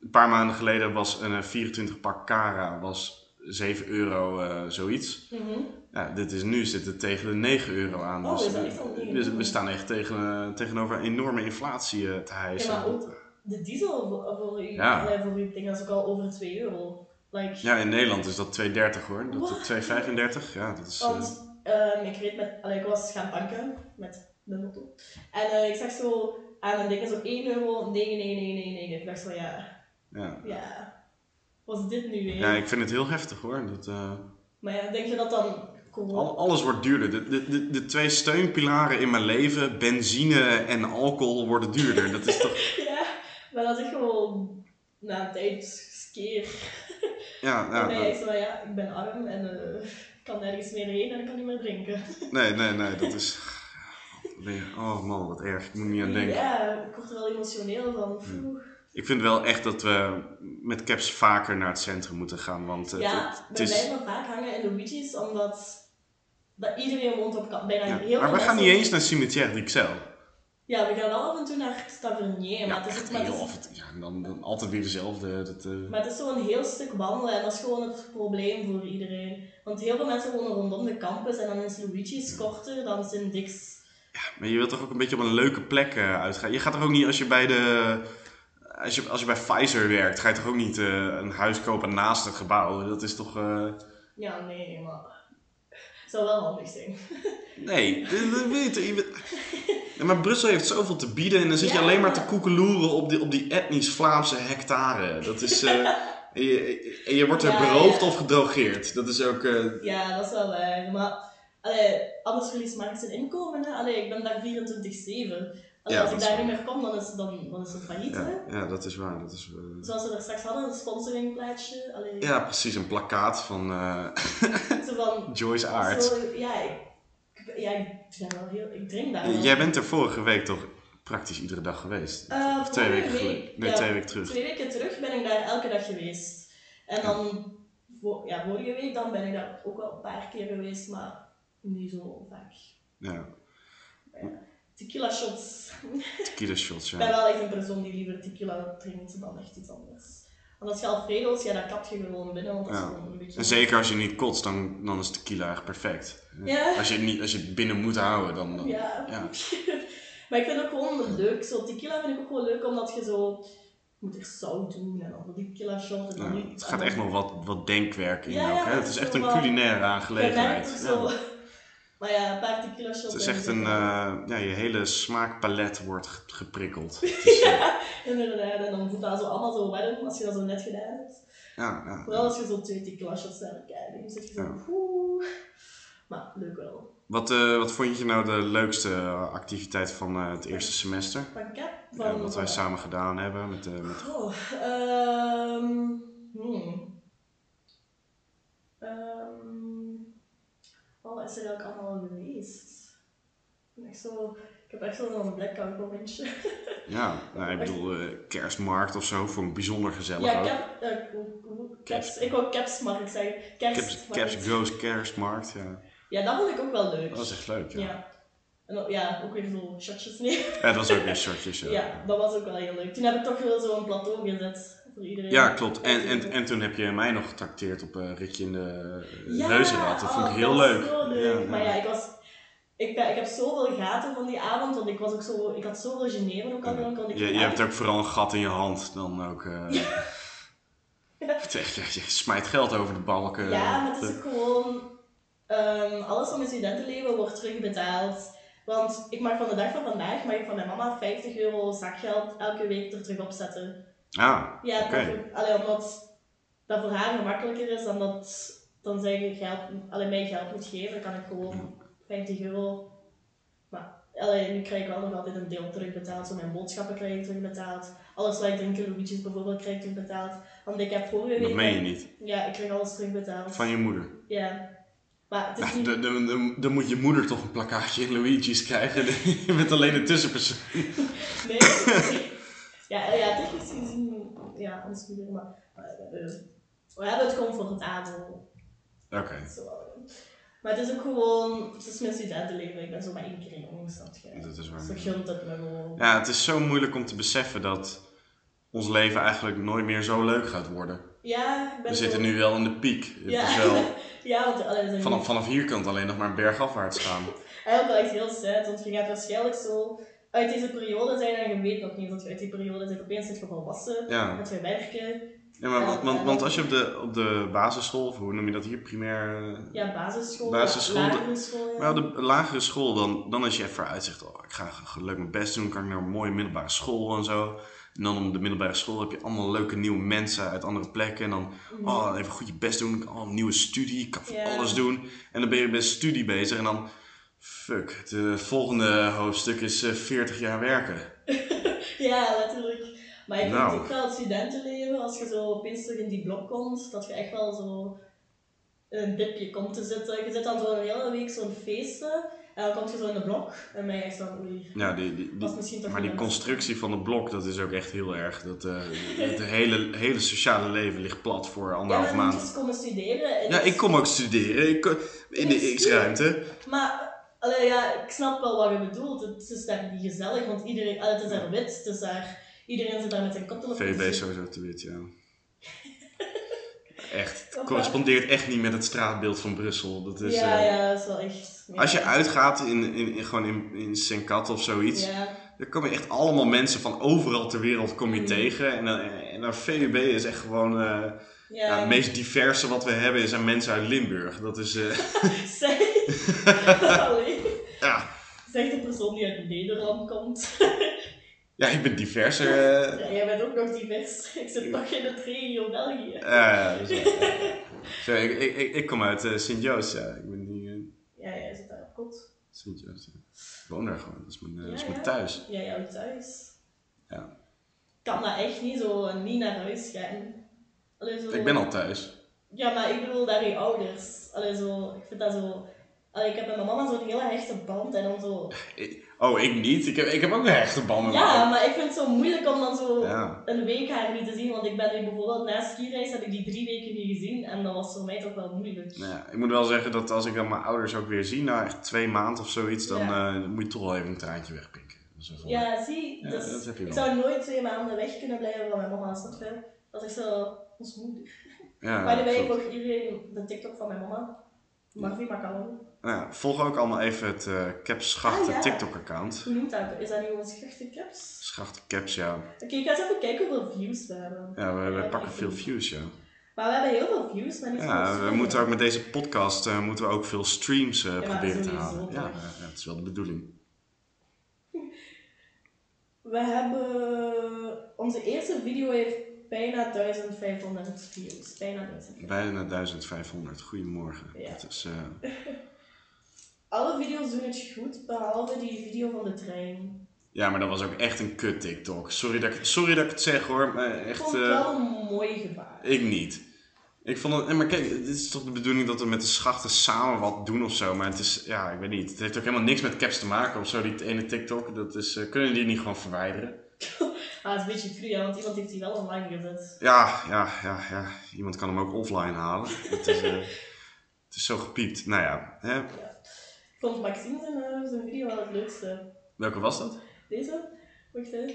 een paar maanden geleden was een eh, 24 pak Kara was 7 euro eh, zoiets. Mhm. Ja, dit is nu zit het tegen de 9 euro aan. Oh, dus we- echt al 9 we, euro? we staan echt tegen, eh, tegenover een enorme inflatie eh, te hijsen. Ja, maar ook de diesel voor, voor, u, Ja. voor uw ding dat is ook al over 2 euro. Like, Ja, in Nederland is dat 2,30 hoor. Dat What? 2,35. Ja, dat is... Want ehm, ik reed met, allee, ik was gaan tanken met de auto. En eh, ik zag zo aan een ding zo 1 euro, nee, nee, nee, nee, nee. Ik dacht zo, ja, ja. ja, wat is dit nu weer? ja, ik vind het heel heftig hoor. Dat, eh, Maar ja, denk je dat dan alles wordt duurder. De, de, de, de twee steunpilaren in mijn leven, benzine en alcohol, worden duurder. Dat is toch. (laughs) Ja, maar dat is gewoon na een tijd. (laughs) Ja, ja, ben dat- je zo, ja, ik ben arm en eh, ik kan nergens meer heen en ik kan niet meer drinken. nee, nee, nee, dat is. Oh man, wat erg. Ik moet niet aan denken. Ja, ik word er wel emotioneel van. Poeh. Ik vind wel echt dat we met caps vaker naar het centrum moeten gaan. Want het, Ja, het, het we is. blijven vaak hangen in Luigi's, omdat dat iedereen woont op. Bijna Ja, heel maar we gaan niet eens naar Cimetière d'Ixelles. Ja, we gaan wel af en toe naar Tavernier, maar, het is, echt maar, het heel is, af. Ja, dan, dan altijd weer dezelfde. Dat, eh, maar het is zo'n heel stuk wandelen en dat is gewoon het probleem voor iedereen. Want heel veel mensen wonen rondom de campus en dan is Luigi's korter dan Sint-Dix. Maar je wilt toch ook een beetje op een leuke plek eh, uitgaan. Je gaat toch ook niet als je bij de. Als je, als je bij Pfizer werkt, ga je toch ook niet eh, een huis kopen naast het gebouw? Dat is toch. Ja, nee, maar... Zou wel handig zijn. Nee, dat, weet je. je maar Brussel heeft zoveel te bieden en dan zit je Ja. alleen maar te koekeloeren op die, op die etnisch Vlaamse hectare. Dat is. eh, en (laughs) je, en je wordt er Ja, beroofd ja. of gedrogeerd. Dat is ook. eh, Ja, dat is wel waar. Maar allee, anders verliest Mark zijn inkomen. Hè. Allee, ik ben daar 24-7. Ja, als ik daar niet meer kom, dan is, dan, dan is het failliet. ja, Hè. ja, dat is waar. Dat is, eh, Zoals we daar straks hadden, een sponsoringplaatje. Allee, ja, precies. Een plakkaat van eh, van, (laughs) Joyce Aert. zo, ja, ik, ik- ja, ik, ben wel heel, ik drink daar wel. Jij bent er vorige week toch praktisch iedere dag geweest? Eh, of twee weken week? Nee, ja, twee weken terug. Twee weken terug ben ik daar elke dag geweest. En dan, ja, vorige week dan ben ik daar ook wel een paar keer geweest, maar niet zo vaak. Ja, Tequila shots. tequila shots, Ik ben ja. wel echt een persoon die liever tequila drinkt dan echt iets anders. Want als je Alfredo's, ja, dat kap je gewoon binnen, want dat is Ja. gewoon een beetje... En zeker als je niet kotst, dan, dan is tequila echt perfect. Ja. Als je het niet, als je het binnen moet houden, dan... dan Ja. ja. (laughs) maar ik vind het ook gewoon leuk. Zo, tequila vind ik ook gewoon leuk, omdat je zo... Je moet er zout doen en dan die tequila shot en dan Ja, niet... het gaat echt nog wat, wat denkwerk in Ja, ook, ja, hè? het is echt een culinaire aangelegenheid. Ja. zo... Maar ja, een paar tequila shots... Het is echt een... eh, ja, je hele smaakpalet wordt ge- geprikkeld. (laughs) Is, eh, Ja, inderdaad. En dan voelt dat zo allemaal zo warm als je dat zo net gedaan hebt. ja, ja, Vooral als je zo twee tequila shots naar elkaar neemt, zit je zo... Ja. Oeh. Maar leuk wel. Wat, eh, wat vond je nou de leukste activiteit van het eerste semester? Van Cap? Van, Ja, wat wij samen gedaan hebben met, eh, met Oh, ehm... Hmm. Ehm... Wat is er eigenlijk allemaal geweest? Echt zo... Ik heb echt zo'n blackout momentje. (laughs) Ja, nou, ik bedoel, eh, kerstmarkt of zo, vond ik bijzonder gezellig Ja, cap, hoe- Caps. Ik wou capsmarkt zeggen. Caps, Kerstmarkt. Caps Goes kerstmarkt, ja. Ja, dat vond ik ook wel leuk. Dat was echt leuk, ja. Ja. En ook, ja, ook weer zo shotjes neer. Ja, dat was ook weer (laughs) shortjes, ja. Ja, dat was ook wel heel leuk. Toen heb ik toch wel zo'n plateau gezet voor iedereen. Ja, klopt. En, en, en toen heb je mij nog getrakteerd op een ritje in de uh, Ja, reuzenrad. Dat vond ik oh, heel leuk. Zo leuk. Ja, Maar ja. ik was... Ik, ben, ik heb zoveel gaten van die avond, want ik was ook zo... Ik had zoveel Genever ook al ik Je, je hebt ook vooral een gat in je hand dan ook. eh is echt, je, je smijt geld over de balken. Ja, maar het is ook gewoon... ehm, alles van mijn studentenleven wordt terugbetaald. Want ik mag van de dag van vandaag mag ik van mijn mama 50 euro zakgeld elke week er terug op zetten. Ah, Ja, Oké. dat- allee, omdat dat voor haar gemakkelijker is dan dat dan zij geld, alleen mij geld moet geven. Dan kan ik gewoon 50 euro. Maar allee, nu krijg ik wel nog altijd een deel terugbetaald. Zo mijn boodschappen krijg ik terugbetaald. Alles wat ik drink, Louietjes bijvoorbeeld, krijg ik terugbetaald. Want ik heb vorige Dat week... meen je niet. Ja, ik krijg alles terugbetaald. Van je moeder. Ja. Maar het is niet... dan- dan- dan- dan moet je moeder toch een plakkaatje in Luigi's krijgen. (laughs) Je bent alleen een tussenpersoon. Nee. Ja, ja, technisch gezien, ja, ons moeder, maar maar we hebben, we hebben het comfortabel. Oké. Maar het is ook gewoon, het is mijn studentenleven, ik ben zo maar één keer in? Dat is waar. Zo gunt het me gewoon. Ja, het is zo moeilijk om te beseffen dat ons leven eigenlijk nooit meer zo leuk gaat worden. Ja, ik ben We zitten nu wel in de piek. Het Ja. is wel, (laughs) Ja, want allee, we zijn vanaf, vanaf hier kan het alleen nog maar bergafwaarts gaan. Eigenlijk wel echt heel sad, want je gaat waarschijnlijk zo uit deze periode zijn en je weet nog niet dat je uit die periode zit. Opeens zit je volwassen, Ja, dat je werken. ja maar, want, want, want als je op de, op de basisschool, of hoe noem je dat hier, primair... Ja, basisschool, Basisschool, ja, lagere school. Ja. Maar op de lagere school, dan, dan als je even uitzicht, oh, ik ga leuk mijn best doen, kan ik naar een mooie middelbare school en zo. En dan op de middelbare school heb je allemaal leuke nieuwe mensen uit andere plekken. En dan, Mhm. oh, even goed je best doen, oh, een nieuwe studie, ik kan alles doen. En dan ben je met studie bezig en dan, fuck, het eh, volgende hoofdstuk is eh, 40 jaar werken. (laughs) Ja, letterlijk. Maar ik Nou. vind ook wel het studentenleven, als je zo opeens terug in die blok komt, dat je echt wel zo in een dipje komt te zitten. Je zit dan zo een hele week zo'n feesten, en dan kom je zo in de blok, en mij echt van, oei, Ja, die, die, die- dat is misschien toch maar die constructie van het blok, dat is ook echt heel erg. Dat, eh, (laughs) het hele, hele sociale leven ligt plat voor Ja, anderhalf dan moet maand. eens komen studeren. en Ja, ik kom ook studeren ik, in de X-ruimte. Maar, allee, ja, ik snap wel wat je bedoelt. Het is daar niet gezellig, want iedereen, allee, het is daar wit, het is daar, iedereen zit daar met zijn koptelefoon. VB is sowieso te wit, ja. (laughs) Echt, het correspondeert echt niet met het straatbeeld van Brussel. Dat is, ja, eh, ja, dat is wel echt... Als je uitgaat in, in, in, gewoon in, in Senkat of zoiets, Ja, dan kom je echt allemaal mensen van overal ter wereld kom je Mm. tegen. En dan, en dan VUB is echt gewoon, eh, ja. het meest diverse wat we hebben zijn mensen uit Limburg. Dat is, Zeg, (laughs) (laughs) (laughs) allee. ja. Zeg de persoon die uit Nederland komt. (laughs) ja, ik ben diverser. eh. Ja, jij bent ook nog divers. Ik zit nog in het regio België. Ja, ja, dat is wel- (laughs) Zo, ik, ik, ik, kom uit eh, Sint-Joost, ja. Ik ben niet eh, Ja, jij zit daar op kot. Sint-Joost. Ja. Ik woon daar gewoon, dat is mijn, eh, dat is mijn thuis. Ja, jouw thuis. Ja. Kan dat echt niet zo niet naar huis gaan. Allee, zo... Ik ben al thuis. Ja, maar ik bedoel daar je ouders. Allee, zo, ik vind dat zo... Allee, ik heb met mijn mama zo'n hele hechte band en dan zo... Oh, ik niet. Ik heb, ik heb ook een hechte band met Ja, maar ik vind het zo moeilijk om dan zo Ja. een week haar niet te zien. Want ik ben nu bijvoorbeeld na skireis heb ik die drie weken niet gezien. En dat was voor mij toch wel moeilijk. Nou ja, ik moet wel zeggen dat als ik dan mijn ouders ook weer zie, na echt twee maanden of zoiets, dan Ja. eh, moet je toch wel even een traantje wegpikken. Dat van- Ja, zie, Ja, dus dat ik zou nooit twee maanden weg kunnen blijven van mijn mama. Snap je? Dat is zo ons moeder. ja, By the way, ik volg iedereen de TikTok van mijn mama. Marvie Macaron. Nou ja, volg ook allemaal even het eh Caps Schachten Ah, ja. TikTok-account. Hoe noemt dat? Is dat nu ons gechte caps? Schachten Caps, ja. Oké, ik ga eens even kijken hoeveel views we hebben. Ja, we, pakken veel views, ja. Maar we hebben heel veel views, maar niet Ja, we moeten ook met deze podcast eh, moeten we ook veel streams eh, proberen te halen. Ja, ja, is wel de bedoeling. (laughs) We hebben... Onze eerste video heeft bijna 1500 views. Bijna 1500. Bijna 1500. Goedemorgen. Ja. Dat is, (laughs) Alle video's doen het goed, behalve die video van de trein. Ja, maar dat was ook echt een kut TikTok. Sorry dat ik, sorry dat ik het zeg hoor, maar Ik echt... vond het eh, wel een mooi gevaar. Ik niet. Ik vond het, maar kijk, dit is toch de bedoeling dat we met de schachten samen wat doen of zo. Maar het is, ja, ik weet niet. Het heeft ook helemaal niks met caps te maken of zo, die ene TikTok. Dat is, eh, kunnen die niet gewoon verwijderen? (laughs) Ah, het is een beetje cru, ja, want iemand heeft die wel online gezet. Ja, ja, ja, ja. Iemand kan hem ook offline halen. Het is, eh, (laughs) het is zo gepiept. Nou ja, hè? Ik vond Maxime zijn, eh, zijn video wel het leukste. welke was dat? Deze? Wacht hè.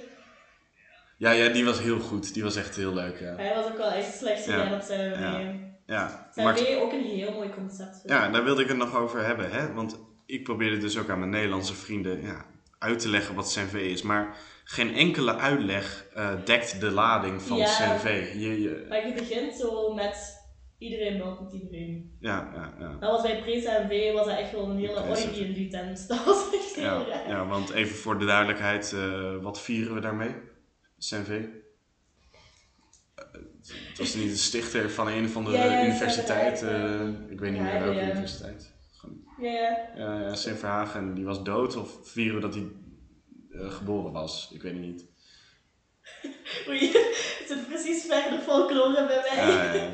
Ja, ja, die was heel goed. Die was echt heel leuk, ja. Hij was ook wel echt slecht Ja. gedaan op zijn Ja. Ja, Zijn Max- ook een heel mooi concept. Ja, ik. daar wilde ik het nog over hebben. Hè? Want ik probeerde dus ook aan mijn Nederlandse vrienden ja, uit te leggen wat CNV is. Maar geen enkele uitleg eh, dekt de lading van Ja. CNV. Je, je, Maar je begint zo met iedereen belt met iedereen. ja, ja, ja. Dat was bij Presa en V was dat echt wel een hele orgie in die tent. (laughs) Dat was echt heel Ja, raar. ja, want even voor de duidelijkheid, eh, wat vieren we daarmee? CNV? Eh, het was niet de stichter van een van de Ja, universiteit. Eh, ik weet niet meer welke ja. universiteit. Gewoon, Ja, ja. Sint Verhagen, die was dood of vieren we dat hij geboren was? Ik weet het niet. (laughs) Oei, (laughs) het zit precies ver de folklore bij mij.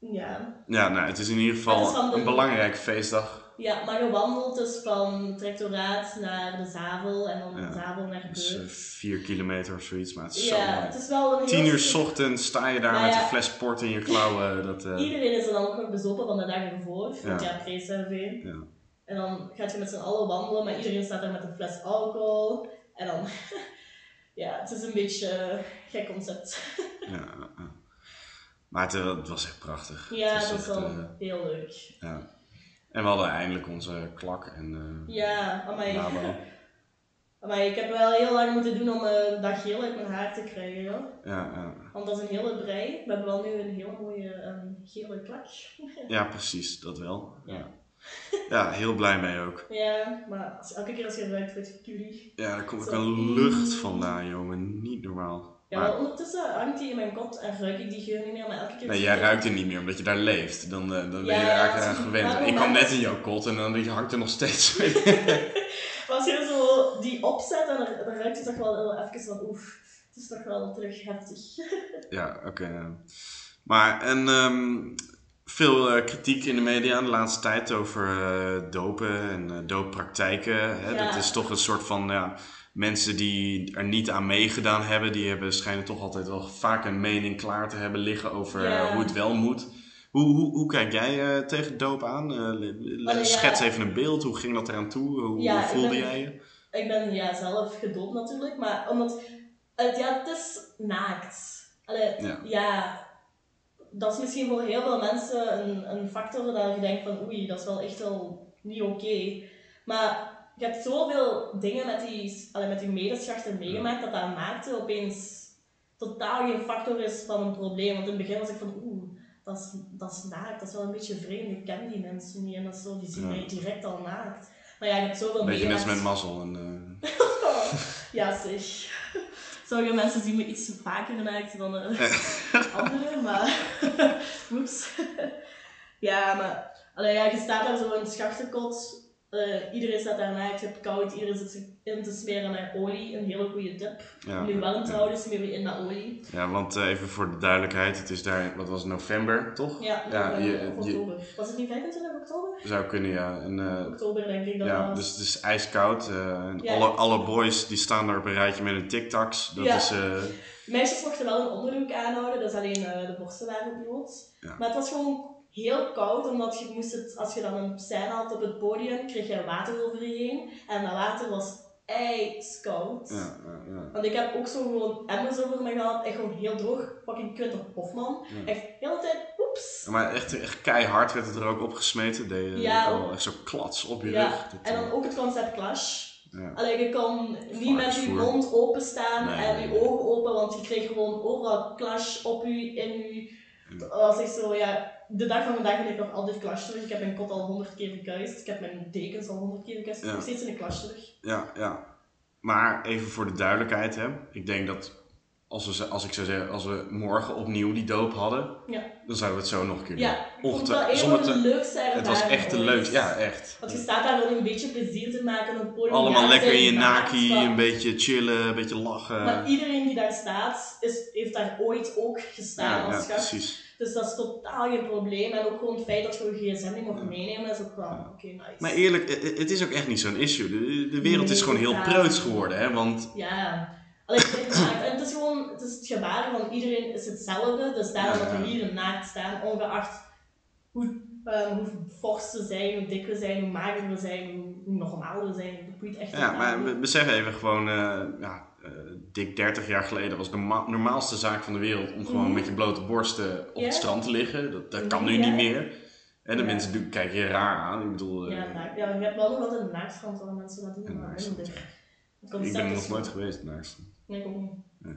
Ja, ja, ja. Ja. Ja, nou, het is in ieder geval de- een belangrijke feestdag. Ja, maar je wandelt dus van het rectoraat naar de Zavel en dan Ja, de Zavel naar Dus eh, Beurt. vier kilometer of zoiets, maar het is zo ja, mooi. het is wel een Tien uur stuk- ochtends sta je daar Nou met ja. een fles port in je klauwen. (laughs) Dat, eh, Iedereen is er dan ook nog bezopen van de dag ervoor, want Ja. ja. Ja. En dan gaat je met z'n allen wandelen, maar iedereen staat daar met een fles alcohol. En dan, (laughs) ja, het is een beetje een gek concept. ja, ja, ja. Maar het, het was echt prachtig. Ja, Het dat is echt, wel eh, heel leuk. ja. En we hadden eindelijk onze klak en eh Ja, amai. (laughs) Ik heb wel heel lang moeten doen om eh, dat geel uit mijn haar te krijgen. Ja, ja. Want dat is een hele brei. We hebben wel nu een hele mooie ehm, gele klak. (laughs) ja, precies, dat wel. Ja. Ja. ja, heel blij mee ook. Ja, maar elke keer als je ruikt, word je curie. Ja, daar komt ook een lucht vandaan, jongen. Niet normaal. Ja, Maar- maar ondertussen hangt die in mijn kont en ruik ik die geur niet meer, maar elke keer... Nee, jij ruikt er niet meer omdat je daar leeft. Dan, eh, dan ben je eigenlijk aan gewend. Ik kwam net in jouw kot en dan hangt er nog steeds. (laughs) Maar als je zo die opzet, dan, dan ruikt je toch wel even van oef, het is toch wel terug heftig. (laughs) ja, oké. ja. Maar en, ehm, veel eh, kritiek in de media de laatste tijd over eh, dopen en dooppraktijken. Hè? Ja. Dat is toch een soort van ja, mensen die er niet aan meegedaan hebben. Die hebben schijnen toch altijd wel vaak een mening klaar te hebben liggen over Ja. eh, hoe het wel moet. Hoe, hoe, hoe kijk jij eh, tegen doop aan? Eh, Oh, ja. Schets even een beeld. Hoe ging dat eraan toe? Hoe, Ja, hoe ik voelde ben- jij je? Ik ben ja, zelf gedoopt natuurlijk, maar omdat het, ja, het is naakt. Allee, Ja. ja. dat is misschien voor heel veel mensen een, een factor dat je denkt van oei, dat is wel echt wel niet oké. Maar je hebt zoveel dingen met die, allee, met die medeschachten meegemaakt dat dat naakte opeens totaal geen factor is van een probleem. Want in het begin was ik van oeh, dat is, dat is naakt, dat is wel een beetje vreemd, ik ken die mensen niet en dat is zo, die zien Ja. mij direct al naakt. Maar ja, je hebt zoveel Een beetje als met mazzel. En, eh, (laughs) Ja, zeg. Sommige mensen zien me iets vaker naakt dan eh (laughs) anderen, maar... (laughs) Oeps. ja, maar... Allee, ja, je staat daar zo in het. Eh, iedereen staat daar naakt, je hebt koud, iedereen zit zich in te smeren met olie. Een hele goede tip. ja. Om je warm te houden, smeer je in met olie. Ja, want eh, even voor de duidelijkheid, het is daar, wat was november, toch? Ja, je- oktober. Was het niet 25 oktober? Zou kunnen, ja. En, eh, Oktober denk ik dat ja, was. dus het is ijskoud. en alle, alle boys die staan daar op een rijtje met hun tic-tacs. Dat Ja. is, Meisjes mochten wel een onderbroek aanhouden, dus alleen eh, de borsten waren bloot. Ja. Maar het was gewoon heel koud, omdat je moest het, als je dan een scène had op het podium, kreeg je water over je heen. En dat water was ijskoud. ja, ja, ja. Want ik heb ook zo gewoon emmers over me gehad, echt gewoon heel droog, fucking Quinter Hofman. Ja. Echt de hele tijd, oeps. Maar echt, echt keihard werd het er ook opgesmeten. Deed je Ja, echt zo klats op je rug. Dat, en dan eh, ook het concept clash. ja. Allee, je kon niet met je mond openstaan Nee, en je nee. ogen open, want je kreeg gewoon overal clash op u, in u. Dat was echt zo, ja. De dag van vandaag ben ik nog altijd clash terug. Ik heb mijn kot al honderd keer gekuist. Ik heb mijn dekens al honderd keer gekuist. Ik Ja. heb nog steeds in de clash terug. Ja, ja. Maar even voor de duidelijkheid, hè. Ik denk dat als, we, als ik zou zeggen, als we morgen opnieuw die doop hadden, Ja. dan zouden we het zo nog een keer doen. Ja, ik vond het Ochtend- wel een van de te- leukste Het was echt de ooit. leukste. Ja, echt. Want je staat daar gewoon een beetje plezier te maken op podium. Allemaal lekker in je naki, een beetje chillen, een beetje lachen. Maar iedereen die daar staat, is, heeft daar ooit ook gestaan ja, als ja, gast. precies. Dus dat is totaal geen probleem. En ook gewoon het feit dat je je gsm niet mag meenemen, is ook wel oké, nice. Maar eerlijk, het het is ook echt niet zo'n issue. De, de wereld is gewoon heel ja. preuts geworden, hè. Want Ja. Allee, het, is naakt. en het is gewoon, het is het gebaar van iedereen is hetzelfde. Dus daarom dat we hier naakt staan, ongeacht hoe, ehm, hoe fors we zijn, hoe dik we zijn, hoe mager we zijn, hoe, normaal we zijn. Dat boeit echt Ja, maar besef even gewoon, eh, ja, eh, dik 30 jaar geleden was de ma- normaalste zaak van de wereld om gewoon Mhm. met je blote borsten op het strand te liggen. Dat, dat kan Mhm, nu ja. niet meer. En de Ja. mensen kijken je raar aan. Ik bedoel, eh, Ja, naakt. ja, je hebt wel nog altijd een naaktstrand waar mensen dat doen, maar ja. Ik concept ben er nog nooit geweest naast. Nee, ik ook niet. Nee.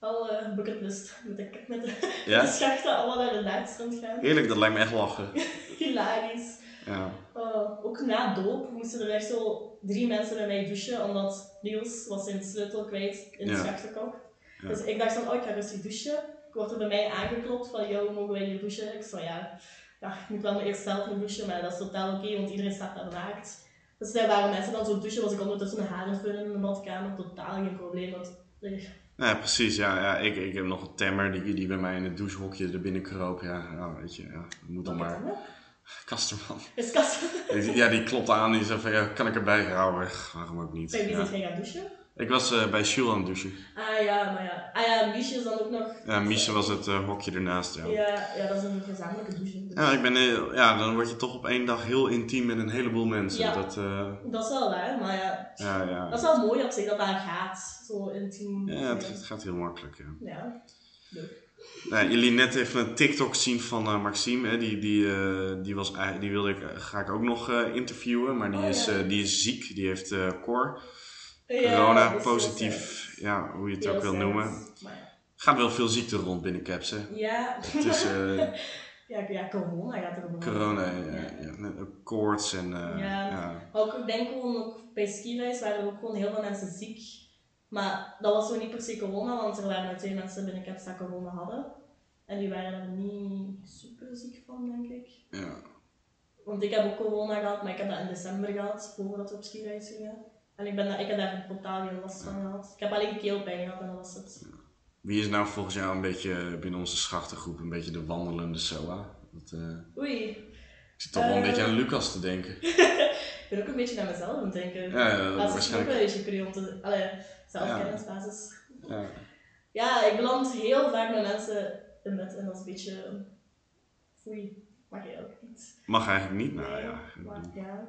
Wel eh bucketlist. Met de, met de, (laughs) schachten allemaal naar de naaktstrand gaan. Eerlijk, dat lijkt me echt lachen. (laughs) Hilarisch. Ja. Oh, ook na doop moesten er echt zo drie mensen bij mij douchen, omdat Niels was zijn sleutel kwijt in de Ja. schachtenkok. Ja. Dus ik dacht van, oh, ik ga rustig douchen. wordt er bij mij aangeklopt van, yo, mogen wij hier douchen? Ik zo, ja, ja, ik moet wel eerst zelf nog douchen, maar dat is totaal oké, want iedereen staat daar naakt. Dus daar waren mensen dan zo douchen, was ik ondertussen mijn haren vullen in de badkamer, totaal geen probleem. Want, eh, Ja, precies. Ja, ja, ik, ik heb nog een temmer die, die bij mij in het douchehokje er binnen kroop. Ja, ja weet je, ja, moet dan maar. Kasterman. Is kast. Die- Ja, die klopt aan. Die zei van, ja, kan ik erbij houden? Waarom ook niet? Ja. zit jij gaan douchen? Ik was eh, bij Jules aan het douchen. Ah ja, maar ja. Ah ja, Miesje is dan ook nog... Ja, Miesje was het eh, hokje ernaast, ja. Ja, ja, dat is een gezamenlijke douche. Ja, ik ben, heel- ja, dan word je toch op één dag heel intiem met een heleboel mensen. Ja. Dat, eh, Dat is wel waar, maar ja, ja, ja. dat is wel mooi op zich dat dat gaat. Zo intiem. Ja, het, het gaat heel makkelijk, ja. Ja, leuk. Nou, jullie net even een TikTok zien van eh, Maxime. Hè? Die, die, eh, die, was, die wilde ik, eh, ga ik ook nog interviewen. Maar die, Oh, is, ja. die is ziek. Die heeft cor. Ja, Corona positief. Ja, hoe je het ook wil noemen. Maar. Gaat wel veel ziekte rond binnen Caps, hè. Ja, Het is (laughs) ja, ja, corona gaat er ook corona, Ja. ja, koorts en... Ja. ook, ik denk gewoon, ook bij skireis waren er ook gewoon heel veel mensen ziek. Maar dat was zo niet per se corona, want er waren maar twee mensen binnen Caps dat corona hadden. En die waren er niet super ziek van, denk ik. ja. Want ik heb ook corona gehad, maar ik heb dat in december gehad, voordat we op skireis gingen. En ik, ben daar, ik heb daar totaal geen last van gehad. Ik heb alleen keelpijn gehad en dat was het. Wie is nou volgens jou een beetje binnen onze schachtengroep een beetje de wandelende SOA? Dat, eh, Oei, ik zit toch wel een Eh. beetje aan Lucas te denken. (laughs) ik ben ook een beetje naar mezelf aan het denken. Ja, ja, dat is ook waarschijnlijk. wel een beetje zelfkennisbasis. Ja. (laughs) Ja, ik beland heel vaak met mensen in bed en dat is een beetje... Foei, mag je ook niet. Mag eigenlijk niet, nou Nee, ja. Maar, ja.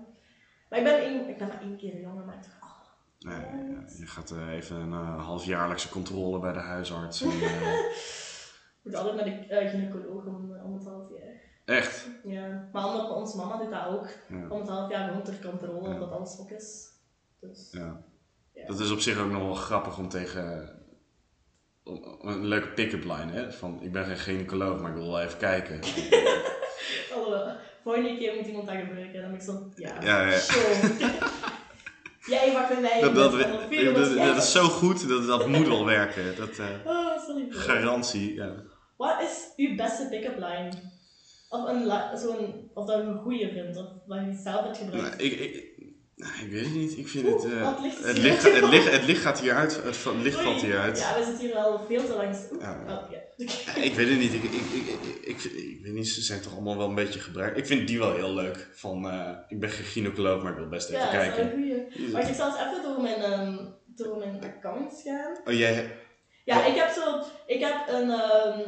maar ik ben, één, ik ben maar één keer jonger, maar ik dacht, oh, Nee, ja, je gaat eh, even een eh, halfjaarlijkse controle bij de huisarts. En, eh, (laughs) moet altijd naar de gynaecoloog om, om het half jaar. echt? Ja, maar omdat onze mama doet dat ook. Ja. Om het half jaar rond ter controle, Ja. of dat alles ook is. Dus, Ja. Ja. Dat is op zich ook nog wel grappig om tegen. om- Een leuke pick-up line, hè? Van ik ben geen gynaecoloog, maar ik wil wel even kijken. (laughs) Alhoewel, volgende keer moet iemand dat gebruiken. Dan ben ik zo, ja, Ja, ja. (laughs) Jij mag mij. Dat, dat, dat, is zo goed, dat, dat moet wel werken. Dat, eh, (laughs) Oh, sorry. garantie, ja. Wat is uw beste pick-up line? Of, een, zo'n, of dat je een goede vindt, of wat je zelf hebt gebruikt. Nou, ik, ik, nou, ik weet het niet, ik vind Oeh, het... eh, licht het, hier. licht, het, licht, het licht gaat hieruit, het, va- licht valt Oei. hieruit. Ja, we zitten hier al veel te lang. Oeh, Ja. oh, ja. Ja, ik weet het niet. Ik, ik, ik, ik, ik, ik weet niet, ze zijn toch allemaal wel een beetje gebruikt. Ik vind die wel heel leuk. Van, eh, ik ben geen gynaecoloog, maar ik wil best even Ja, dat is wel kijken. een goeie. Wacht, ik zal eens even door mijn, ehm, door mijn accounts gaan. Oh, jij... Ja, ik heb zo, ik heb een, ehm,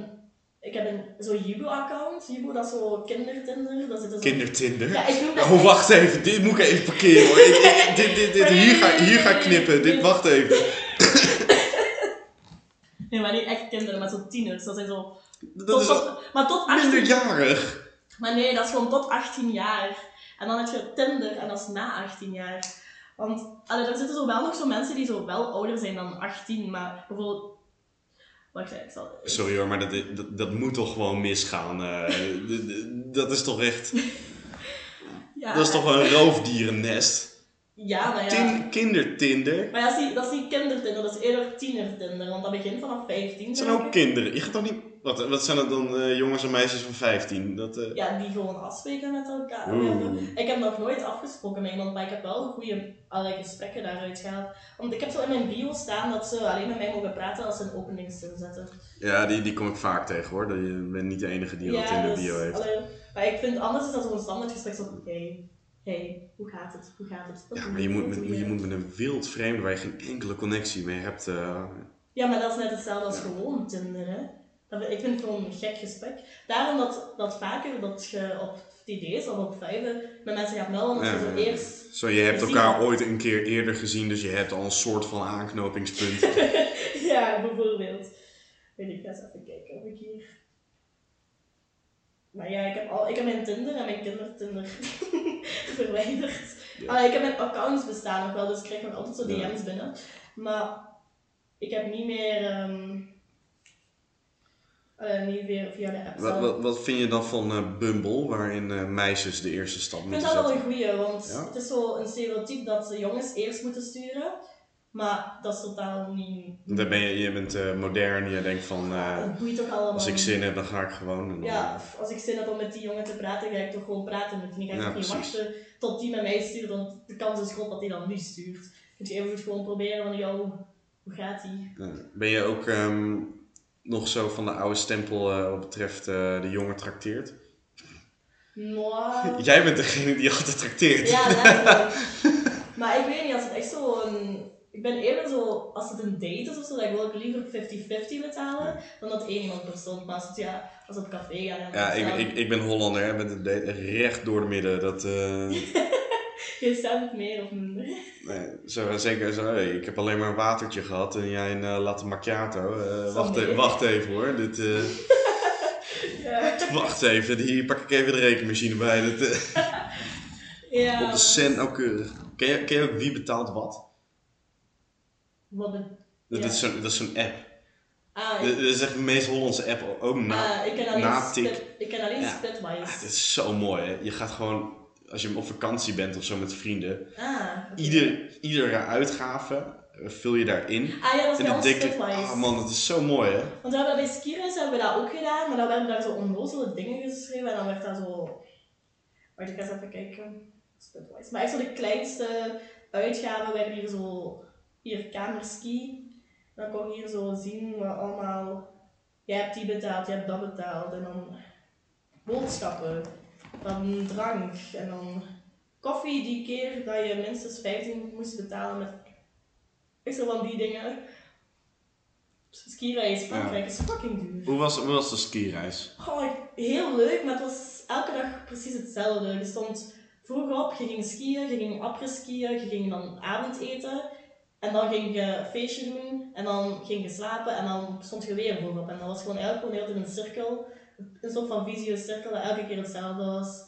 ik heb een zo'n Yubo-account. Yubo, dat is zo kindertinder. Dat zit zo... Kindertinder? Ja, ik noem dat Oh, wacht even. Dit moet ik even parkeren hoor. Ik, ik- dit, dit, dit, hier, ga, hier ga ik knippen. Dit, wacht even. (laughs) Nee, maar niet echt kinderen, maar zo tieners. Dat zijn zo... Dat tot, is tot, maar tot 18... minderjarig. Maar nee, dat is gewoon tot 18 jaar. En dan heb je Tinder en dat is na 18 jaar. Want allee, er zitten zo wel nog zo mensen die zo wel ouder zijn dan 18, maar bijvoorbeeld... Wacht, ik zal... Sorry hoor, maar dat, dat, dat moet toch gewoon misgaan. eh. Dat is toch echt... (laughs) Ja, Dat is toch wel een roofdierennest. Ja, maar ja... Tin, kindertinder. Maar ja, dat is, niet, dat is kindertinder, dat is eerder tienertinder, want dat begint vanaf 15. Het zijn ook kinderen. Je gaat toch niet... Wat, wat zijn dat dan eh, jongens en meisjes van 15? Dat, eh, Ja, die gewoon afspreken met elkaar. Oeh. Ik heb nog nooit afgesproken met iemand, maar ik heb wel goede allerlei gesprekken daaruit gehaald. Want ik heb zo in mijn bio staan dat ze alleen met mij mogen praten als ze een openingszin zetten. Ja, die, die kom ik vaak tegen hoor. Dat Je bent niet de enige die dat in de dus, bio heeft. allee, maar ik vind anders is dat zo'n standaard gesprek zo hey, hey, hoe gaat het? Hoe gaat het? Wat Ja, maar je moet, met, je moet met een wild vreemde waar je geen enkele connectie mee hebt. eh, Ja, maar dat is net hetzelfde als Ja. gewoon Tinder, hè. Dat, ik vind het gewoon een gek gesprek. Daarom dat, dat vaker dat je op TD's of op vijven met mensen gaat melden, dat je zo Ja. eerst... Zo, je hebt elkaar ooit een keer eerder gezien, dus je hebt al een soort van aanknopingspunt. (laughs) ja, bijvoorbeeld. Weet ik, ga eens even kijken of ik hier... Maar ja, ik heb, al, ik heb mijn Tinder en mijn kindertinder (laughs) verwijderd. Ja. Ah, ik heb mijn accounts bestaan nog wel, dus ik krijg nog altijd zo. DM's binnen. Maar ik heb niet meer... ehm, eh, niet meer via de app wat, wat, wat vind je dan van eh, Bumble, waarin eh, meisjes de eerste stap Ik vind moeten dat wel zetten? een goeie, want Ja? het is zo een stereotype dat de jongens eerst moeten sturen. Maar dat is totaal niet... Dan ben je, je bent modern, je denkt van, dat boeit toch allemaal. als ik zin heb, dan ga ik gewoon. Dan, Ja, of als ik zin heb om met die jongen te praten, ga ik toch gewoon praten met die. Ga ik Ja, niet wachten tot die met mij stuurt, want de kans is groot dat hij dan niet stuurt. Kun je even gewoon proberen van, jou, hoe gaat die? Ja. Ben je ook ehm, nog zo van de oude stempel eh, wat betreft eh, de jongen trakteert? (laughs) Jij bent degene die altijd trakteert. ja, (laughs) maar ik weet niet, als het echt zo een... Ik ben eerder zo, als het een date is of zo, ik wil ook liever 50-50 betalen, dan dat één iemand per stond. Maar als het, ja, als op café gaat... dan Ja, ik, dan- ik, ik ben Hollander hè, met het date echt recht door de midden. Dat, eh, (laughs) Je stemt meer of minder. nee, zo, zeker zo, ik heb alleen maar een watertje gehad en jij een eh, latte macchiato. Eh, wacht, nee. e- wacht even hoor. Dit, eh, (laughs) Ja. (laughs) wacht even, hier pak ik even de rekenmachine bij. Dit, (laughs) ja. op de cent nauwkeurig. Ken je, ken je ook wie betaalt wat? Wat een... Dat, Ja. is dat is zo'n app. Ah, ik, dat is echt de meest Hollandse app. Ook na, ah, ik ken alleen, na tik. split, ik ken alleen Ja. Splitwise. Ah, dit is zo mooi hè. Je gaat gewoon, als je op vakantie bent of zo met vrienden. Ah. Ieder, iedere uitgave eh, vul je daarin. Ah ja, dat is En dan denk ik, ah man, dat is zo mooi hè. Want we hebben bij Skiris hebben we dat ook gedaan, maar dan werden daar zo onnozele dingen geschreven en dan werd dat zo... Wacht, ik ga eens even kijken. Splitwise. Maar echt zo de kleinste uitgaven werden hier zo... Hier, kamerski. Dan kon je hier zo zien wat allemaal... Jij hebt die betaald, jij hebt dat betaald. En dan boodschappen. Dan drank. En dan koffie die keer dat je minstens 15 moest betalen met... Zo van die dingen. Skireis Frankrijk is fucking duur. Hoe was, hoe was de skireis? Goh, heel leuk, maar het was elke dag precies hetzelfde. Je stond vroeg op, je ging skiën, je ging après-skiën, je ging dan avondeten. En dan ging je feestje doen, en dan ging je slapen, en dan stond je weer vroeg op. En dat was gewoon eigenlijk gewoon heel tijd een cirkel. Een soort van visieuze cirkel dat elke keer hetzelfde was.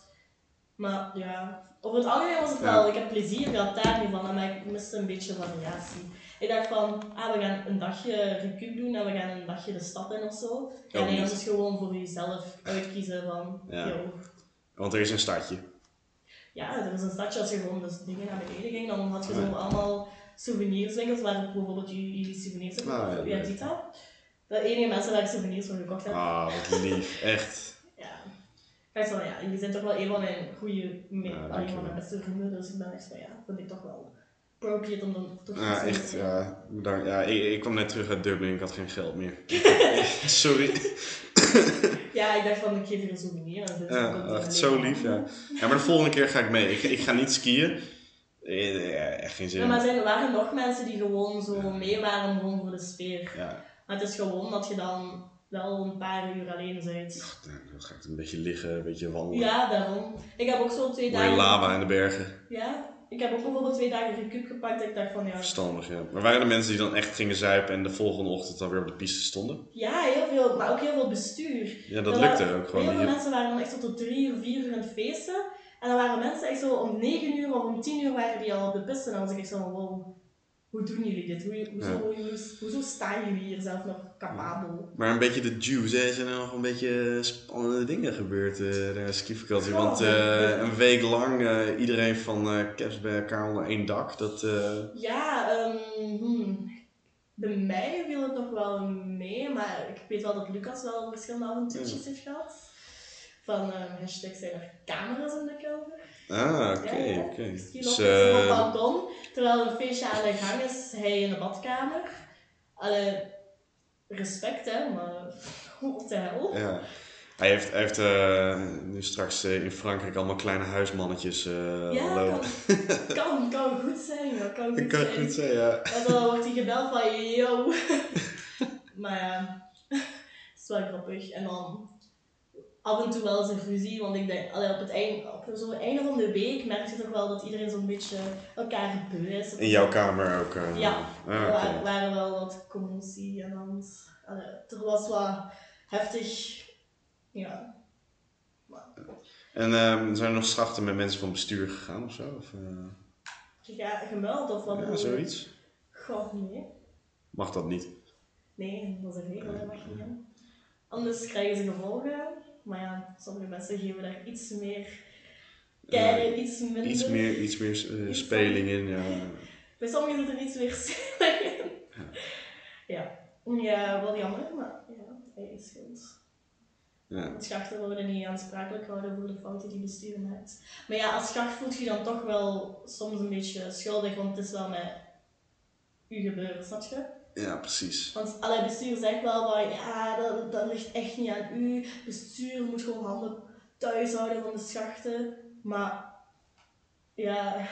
Maar ja, over het algemeen was het Ja. wel, ik heb plezier gehad daar niet van, maar ik miste een beetje variatie. Ik dacht van, ah, we gaan een dagje recup doen en we gaan een dagje de stad in of zo. Ja, nee, dat is gewoon voor jezelf uitkiezen van, Ja. yo. Want er is een stadje. Ja, er is een stadje, als je gewoon dus dingen naar beneden ging, dan had je zo Ja. allemaal souvenirswinkels waar bijvoorbeeld je souvenirs hebt Ah, ja. Ja, dat? De enige mensen waar ik souvenirs van gekocht heb. Ah, wat lief. (laughs) Echt. Ja. Ik dacht van, ja, je bent toch wel een van mijn goede, Ja, een van mijn beste vrienden, dus ik ben echt van, ja, vind ik toch wel appropriate om dan toch Ja, iets echt. te- Ja, bedankt. Ja, ik, ik kwam net terug uit Dublin, ik had geen geld meer. (laughs) Sorry. Ja, ik dacht van, ik geef je een souvenir. En dit Ja, echt zo lief, ja. Ja, maar de volgende keer ga ik mee. Ik, ik ga niet skiën. Ja, echt geen zin Ja, maar in. er waren nog mensen die gewoon zo mee waren gewoon voor de sfeer. Ja, Maar het is gewoon dat je dan wel een paar uur alleen bent. dan ga ik een beetje liggen, een beetje wandelen. Ja, daarom. Ik heb ook zo twee Mooie dagen... lava in de bergen. Ja, ik heb ook bijvoorbeeld twee dagen recup gepakt. Dat ik dacht van ja... Verstandig, ja. Maar waren er mensen die dan echt gingen zuipen en de volgende ochtend alweer op de piste stonden? Ja, heel veel. Maar ook heel veel bestuur. Ja, dat lukte waren- ook gewoon. Heel veel mensen waren dan echt tot drie uur, vier uur aan het feesten. En dan waren mensen echt zo om negen uur of om tien uur waren die al op de piste. En dan was ik echt zo van wow, hoe doen jullie dit? Hoe, hoezo, Ja. hoezo staan jullie hier zelf nog capabel? Maar een beetje de juice, hè? Zijn er nog een beetje spannende dingen gebeurd uh, tijdens skivakantie? Goh, Want eh, ja. een week lang eh, iedereen van eh Caps bij elkaar onder één dak. Dat, eh, Ja, ehm, hmm. bij mij viel het nog wel mee, maar ik weet wel dat Lucas wel verschillende avontuurtjes heeft gehad. Van ehm hashtag zijn er camera's in de kelder. Ah, oké, ja. oké. Dus Dus, loopt dus op het eh, balkon, terwijl een feestje aan de gang is, hij in de badkamer. Allee, respect hè, maar (laughs) what the hell? ja. Hij heeft, hij heeft eh, nu straks eh, in Frankrijk allemaal kleine huismannetjes eh Ja, lopen. kan, (laughs) kan, kan goed zijn, dat kan goed kan zijn. goed zijn, ja. En dan wordt hij gebeld van, yo. (laughs) maar ja, het is wel grappig. En dan af en toe wel eens een ruzie, want ik denk, allee, op het einde, op zo'n einde van de week merk je toch wel dat iedereen zo'n beetje elkaar beu is. In jouw kamer ook. eh. Ja, Ah, er waren wel wat commotie en dan, allee, er was wat heftig. Ja. En ehm, zijn er nog strachten met mensen van bestuur gegaan of zo? Of, eh, Ja, gemeld of wat? ja, zoiets? Goh, nee. Mag dat niet? Nee, dat is een regel, dat mag niet. Anders krijgen ze gevolgen. Maar ja, sommige mensen geven daar iets meer keilen, iets minder. Iets meer, iets meer eh, speling in, ja. (laughs) Bij sommigen zit er iets meer stellig in. Ja. (laughs) Ja, wel jammer, maar ja, eigen schuld. Ja. Want schachten worden niet aansprakelijk gehouden voor de fouten die bestuur maakt. Maar ja, als schacht voelt je dan toch wel soms een beetje schuldig, want het is wel met u gebeurd, snap je? Ja, precies. Want alle bestuur zegt wel van ja, dat, dat ligt echt niet aan u. Bestuur moet gewoon handen thuis houden van de schachten. Maar ja,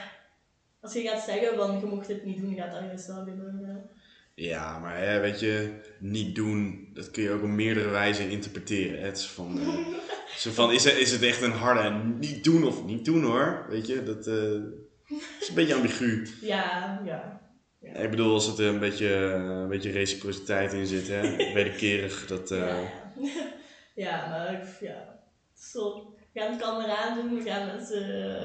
als je gaat zeggen van je mocht dit niet doen, gaat dat juist wel gebeuren. Ja, maar hè, weet je, niet doen, dat kun je ook op meerdere wijzen interpreteren. Het is van, eh, (laughs) zo van is, het, is het echt een harde niet doen of niet doen hoor? Weet je, dat eh, is een beetje ambigu. Ja, ja. Ik bedoel, als er een beetje, een beetje reciprociteit in zit, hè, (laughs) wederkerig, dat... eh, Ja, (laughs) maar ik- ja. Zo, we gaan het kameraad doen, we gaan mensen... (laughs)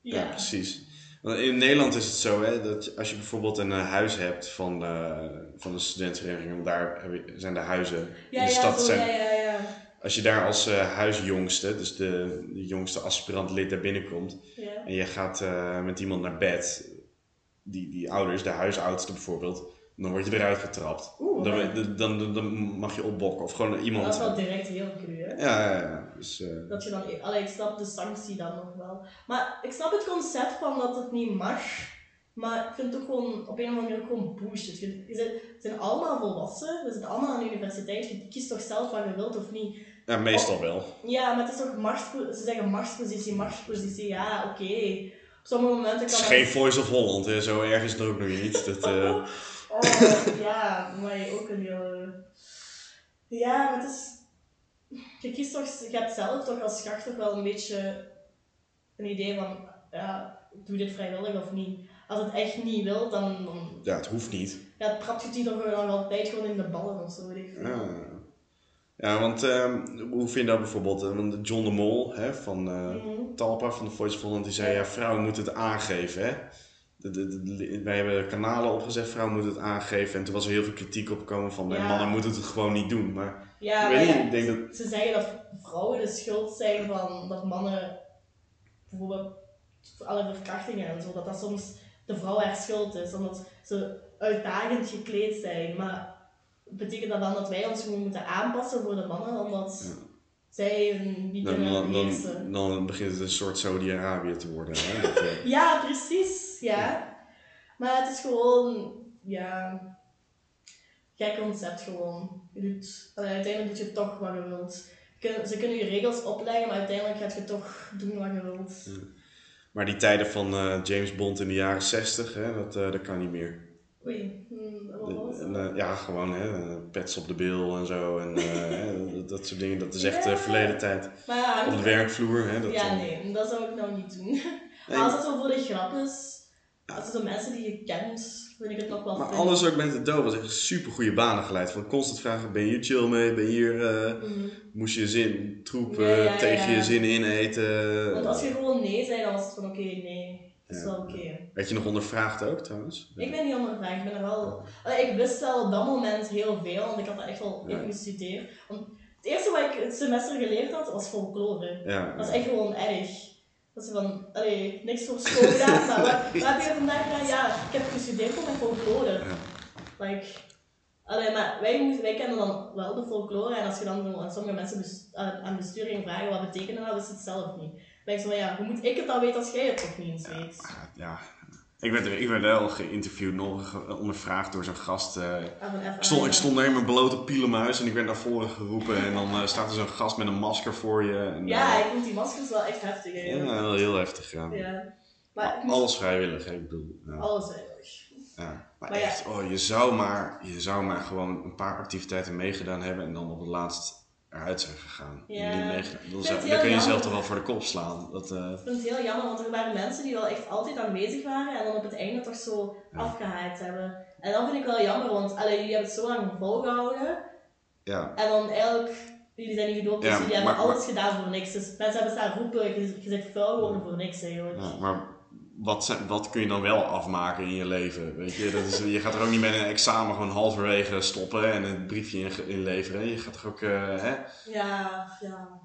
Ja, ja. precies. Want in Nederland is het zo, hè, dat als je bijvoorbeeld een eh, huis hebt van, eh, van een studentenvereniging, want daar zijn de huizen in de stad. zo, zijn, ja, ja, ja. Als je daar als eh, huisjongste, dus de, de jongste aspirant lid daar binnenkomt, ja. en je gaat eh, met iemand naar bed, die, die ouders, de huisoudste bijvoorbeeld, dan word je eruit getrapt. Oeh, Dan, dan, dan, dan mag je opbokken of gewoon iemand. Dat is wel direct heel cru, hè. Ja, ja, ja. Dus, eh, Dat je dan, allee, ik snap de sanctie dan nog wel. Maar ik snap het concept van dat het niet mag. Maar ik vind het ook gewoon op een of andere manier ook gewoon bullshit. Je, je zit- we zijn allemaal volwassen, we zitten allemaal aan de universiteit. Je kiest toch zelf wat je wilt of niet. ja, meestal wel. Ja, maar het is toch machtspo- ze zeggen machtspositie, machtspositie. Ja, oké. Sommige momenten Het kan is geen Voice of Holland, hè. zo erg is het ook nog niet. Dat, eh, (laughs) Oh, ja, maar ook een heel... Ja, maar het is... Je kiest toch... Je hebt zelf toch als schacht toch wel een beetje een idee van... Ja, doe dit vrijwillig of niet. Als het echt niet wil, dan... dan ja, het hoeft niet. ja, trapt je die toch nog altijd gewoon in de ballen of zo, weet ik. Ja, ja want ehm, hoe vind je dat bijvoorbeeld? eh, want John de Mol hè, van eh, Mhm. Talpa van de Voice of Holland, die zei ja, vrouwen moeten het aangeven. Hè? De, de, de- wij hebben kanalen opgezet, vrouwen moeten het aangeven. En toen was er heel veel kritiek op van Ja. mannen moeten het gewoon niet doen. Maar Ja, ik maar ja, niet, denk dat... ze zeggen dat vrouwen de schuld zijn van dat mannen bijvoorbeeld voor alle verkrachtingen en zo, dat dat soms de vrouw haar schuld is, omdat ze uitdagend gekleed zijn. Maar betekent dat dan dat wij ons gewoon moeten aanpassen voor de mannen, omdat Ja. zij hun niet Dan, dan, dan, dan begint het een soort Saudi-Arabië te worden. Hè? Dat, eh, (laughs) Ja, precies, ja. Maar het is gewoon, ja, gek concept gewoon. Je doet, uiteindelijk doe je toch wat je wilt. Ze kunnen je regels opleggen, maar uiteindelijk gaat je toch doen wat je wilt. maar die tijden van eh, James Bond in de jaren 60, hè, dat, eh, dat kan niet meer. Oei, hmm, En, eh, ja, gewoon hè, pets op de bil en zo. En, eh, (laughs) hè, dat, dat soort dingen, dat is echt eh, Ja. verleden tijd. Maar Op de werkvloer. Hè, dat, ja, nee, dat zou ik nou niet doen. nee, Maar als het zo voor de grap is, als het zo mensen die je kent, vind ik het nog wel Maar fijn. alles ook met de dood was echt super goede banen geleid. Van constant vragen, ben je hier chill mee? Ben je hier, Mhm. moest je zin, troep Ja, ja, ja, tegen je zin in eten? Want als je gewoon nee zei, dan was het van oké, nee. Dat is wel oké. Werd je nog ondervraagd ook trouwens? Ik ben niet ondervraagd, ik ben er wel... Allee, ik wist wel op dat moment heel veel, want ik had dat echt wel Ja. in gestudeerd. Want het eerste wat ik het semester geleerd had, was folklore. Ja, Dat is echt gewoon erg. Dat is van, allee, niks voor school gedaan, maar wat, (laughs) wat heb je vandaag gedaan? Ja, ik heb gestudeerd voor mijn folklore. ja. Like, allee, maar wij, wij kennen dan wel de folklore en als je dan aan sommige mensen aan, ging vragen wat betekent dat, wist het zelf niet. Denk van, ja, hoe moet ik het dan weten als jij het toch niet eens weet? Ah, ja. Ik werd, ik werd wel geïnterviewd, nog ondervraagd door zo'n gast. eh. FA, ik, stond, ik ja. stond daar in mijn blote pielenmuis en ik werd naar voren geroepen. En dan eh, staat er zo'n gast met een masker voor je. En, Ja, eh, ik vond die maskers wel echt heftig ja, eigenlijk. wel heel heftig. Ja. Ja. Maar Alles vrijwillig, hè, ik bedoel. Ja. alles eigenlijk. Ja, maar, Maar ja. echt, oh, je, zou maar, je zou maar gewoon een paar activiteiten meegedaan hebben en dan op het laatst eruit zijn gegaan. Ja. Dan, zou, kun je jezelf toch wel voor de kop slaan. Dat, eh, Ik vind het heel jammer, want er waren mensen die wel echt altijd aanwezig waren en dan op het einde toch zo Ja. afgehaakt hebben. En dat vind ik wel jammer, want allee, jullie hebben het zo lang volgehouden ja. en dan eigenlijk, jullie zijn niet gedoopt, dus Ja, jullie maar- hebben alles gedaan voor niks. Dus mensen hebben staan roepen, je, je zit vuil geworden voor niks eigenlijk. Ja, maar wat, wat kun je dan wel afmaken in je leven? Weet je? Dat is, je gaat er ook niet met een examen gewoon halverwege stoppen en een briefje in, inleveren. Je gaat toch ook, eh, hè? Ja, ja.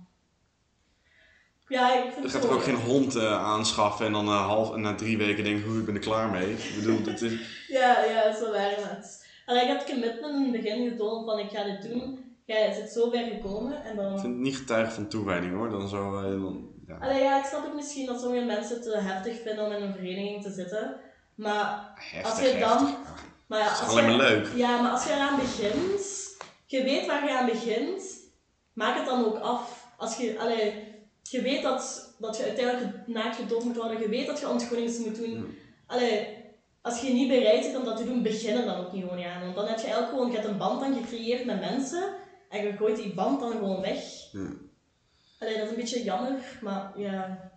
Ik Ja, ik vind Je gaat er ook geen hond eh, aanschaffen en dan na, half, na drie weken denk je, hoe ik ben er klaar mee. Ik bedoel, het is, Ja, ja, dat is wel waar. ik had commitment in het begin getoond van ik ga dit doen. Jij zit zo ver gekomen en dan... ik vind het niet getuige van toewijding hoor. Dan zo, eh, dan, ja. Allee, ja, ik snap ook misschien dat sommige mensen het te heftig vinden om in een vereniging te zitten. Maar, Heftig, Als je dan- heftig. maar ja, Het is als alleen je- maar leuk. Ja, maar als je eraan begint, je weet waar je aan begint, maak het dan ook af. Als je, allee, je weet dat, dat je uiteindelijk naakt gedood moet worden, je weet dat je ontgroeningen moet doen. Allee, als je niet bereid bent om dat te doen, begin er dan ook niet gewoon aan. Want dan heb je eigenlijk gewoon je hebt een band dan gecreëerd met mensen en je gooit die band dan gewoon weg. Ja. Allee, dat is een beetje jammer, maar ja.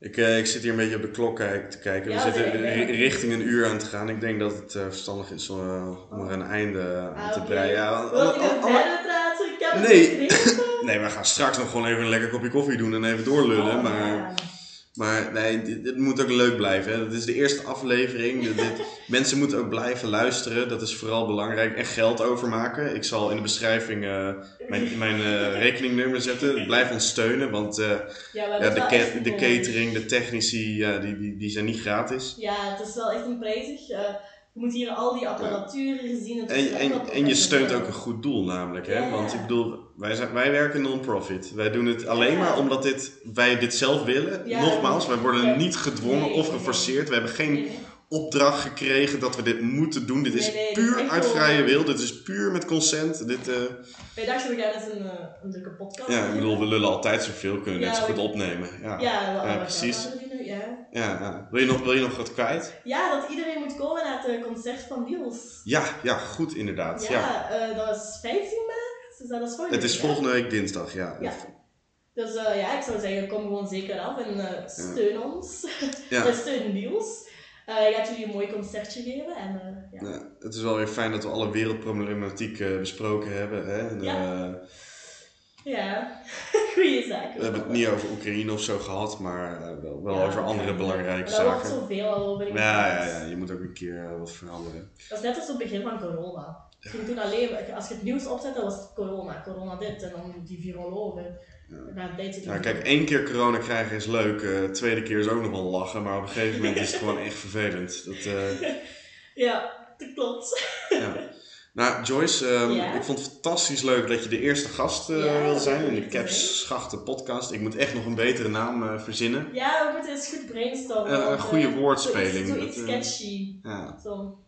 Ik, eh, ik zit hier een beetje op de klok kijk- te kijken. Ja, We zitten nee, ri- nee. richting een uur aan te gaan. Ik denk dat het eh, verstandig is om, eh, om er een einde aan Ah, te oké. breien. Ja, Wil ik alle- nog alle- verder praten? Ik heb het Nee. geschreven. (laughs) nee, we gaan straks nog gewoon even een lekker kopje koffie doen en even doorlullen. Oh, maar ja. Maar nee, dit, dit moet ook leuk blijven. Hè. Dit is de eerste aflevering. (laughs) Dit, dit- mensen moeten ook blijven luisteren. Dat is vooral belangrijk. En geld overmaken. Ik zal in de beschrijving eh, mijn, mijn eh, (laughs) rekeningnummer zetten. Blijf ons steunen, want eh, Ja, het de, ca- de catering, de technici, ja, die, die, die zijn niet gratis. Ja, het is wel echt een prijzig. je moet hier al die apparatuur zien. Het En, en, en je steunt ook een goed doel namelijk. Hè? Want ik bedoel, wij, zijn, wij werken non-profit. Wij doen het alleen Ja. maar omdat dit, wij dit zelf willen. Ja. Nogmaals, wij worden Ja. niet gedwongen Nee, of geforceerd. We hebben geen opdracht gekregen dat we dit moeten doen. Dit is Nee, nee, dit is puur uit vrije wil. Dit is puur met consent. Dit, eh, Wij dachten, we gaan eens een, eh, een leuke podcast ja, ik bedoel, we (laughs) lullen altijd zoveel. Kunnen net zo goed opnemen. Ja, Ja, precies. Ja. ja. Wil, je nog, wil je nog wat kwijt? ja, dat iedereen moet komen naar het eh, concert van Niels. Ja, ja goed inderdaad. Ja. Ja, eh, dat is 15 maart. Dus dat is volgende Het is volgende week dinsdag, ja. Ja. Dus eh, ja, ik zou zeggen, kom gewoon zeker af en eh, steun ons. (laughs) Ja. En (laughs) steun Niels. Hij gaat jullie een mooi concertje geven. En, ja. Ja, het is wel weer fijn dat we alle wereldproblematiek besproken hebben. Hè? En, Ja. (laughs) goede zaak. we hebben het niet over Oekraïne of zo gehad, maar eh, wel, wel Ja, over andere belangrijke wordt zaken. zoveel al over Ja, ja, ja, je moet ook een keer eh, wat veranderen. Dat is net als het begin van corona. Ging toen alleen, als je het nieuws opzette, was het corona, corona dit en dan die virologen. Ja. Ja, kijk, één keer corona krijgen is leuk, eh tweede keer is ook nog wel lachen, maar op een gegeven moment is het (laughs) gewoon echt vervelend. Dat, Ja, dat klopt. ja. (laughs) Nou, Joyce, ehm, ik vond het fantastisch leuk dat je de eerste gast Ja, wilde zijn in de Caps Schachten podcast. Ik moet echt nog een betere naam eh, verzinnen. Ja, we moeten eens goed brainstormen. Eh, een goede woordspeling, zo dat, eh, sketchy. Ja, Zo.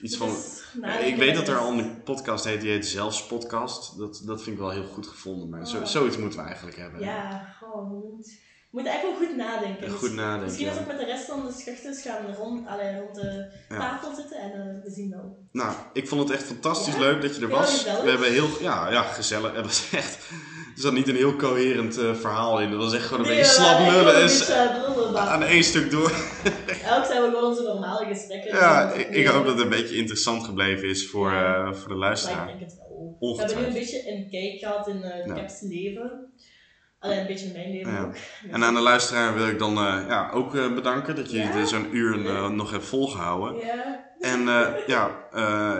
iets Dus van... ik weet dat er al een podcast heet, die heet Zelfs Podcast. Dat, dat vind ik wel heel goed gevonden, maar zo, Oh. zoiets moeten we eigenlijk hebben. Ja, oh, moeten- echt wel goed nadenken. Ja, Dus Goed nadenken. Misschien als ja. ook met de rest van de schuchters gaan rond, allee, rond de Ja. tafel zitten en eh, we zien wel. Nou, ik vond het echt fantastisch Ja? leuk dat je er was. gezellig. We hebben heel, ja, ja, gezellig. Het was echt, er zat niet een heel coherent eh, verhaal in. Het was echt gewoon een Nee, beetje slap lullen wel en aan één stuk door. Elk zijn we gewoon onze normale gesprekken. Ja, ik, ik hoop dat het een beetje interessant gebleven is voor, Ja. eh, voor de luisteraar. ik denk het wel. We hebben nu een beetje een kijk gehad in uh, Ja. Caps leven. Alleen een beetje mijn leven Ja. ook. En aan de luisteraar wil ik dan eh, ja, ook eh, bedanken dat je Ja? zo'n uur eh, nog hebt volgehouden. Ja. En ja,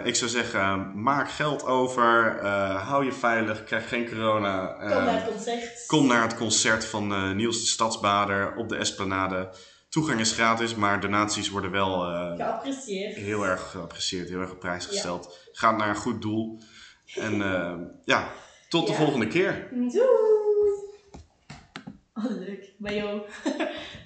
ik zou zeggen, maak geld over, hou je veilig, krijg geen corona. Kom naar het concert. Kom naar het concert van Niels de Stadsbader op de Esplanade. Toegang is gratis, maar donaties worden wel Geapprecieerd. heel erg geapprecieerd, heel erg op prijs gesteld. Gaat naar een goed doel. En ja, tot de volgende keer. Doei! Oh, leuk. Bij jou. (laughs)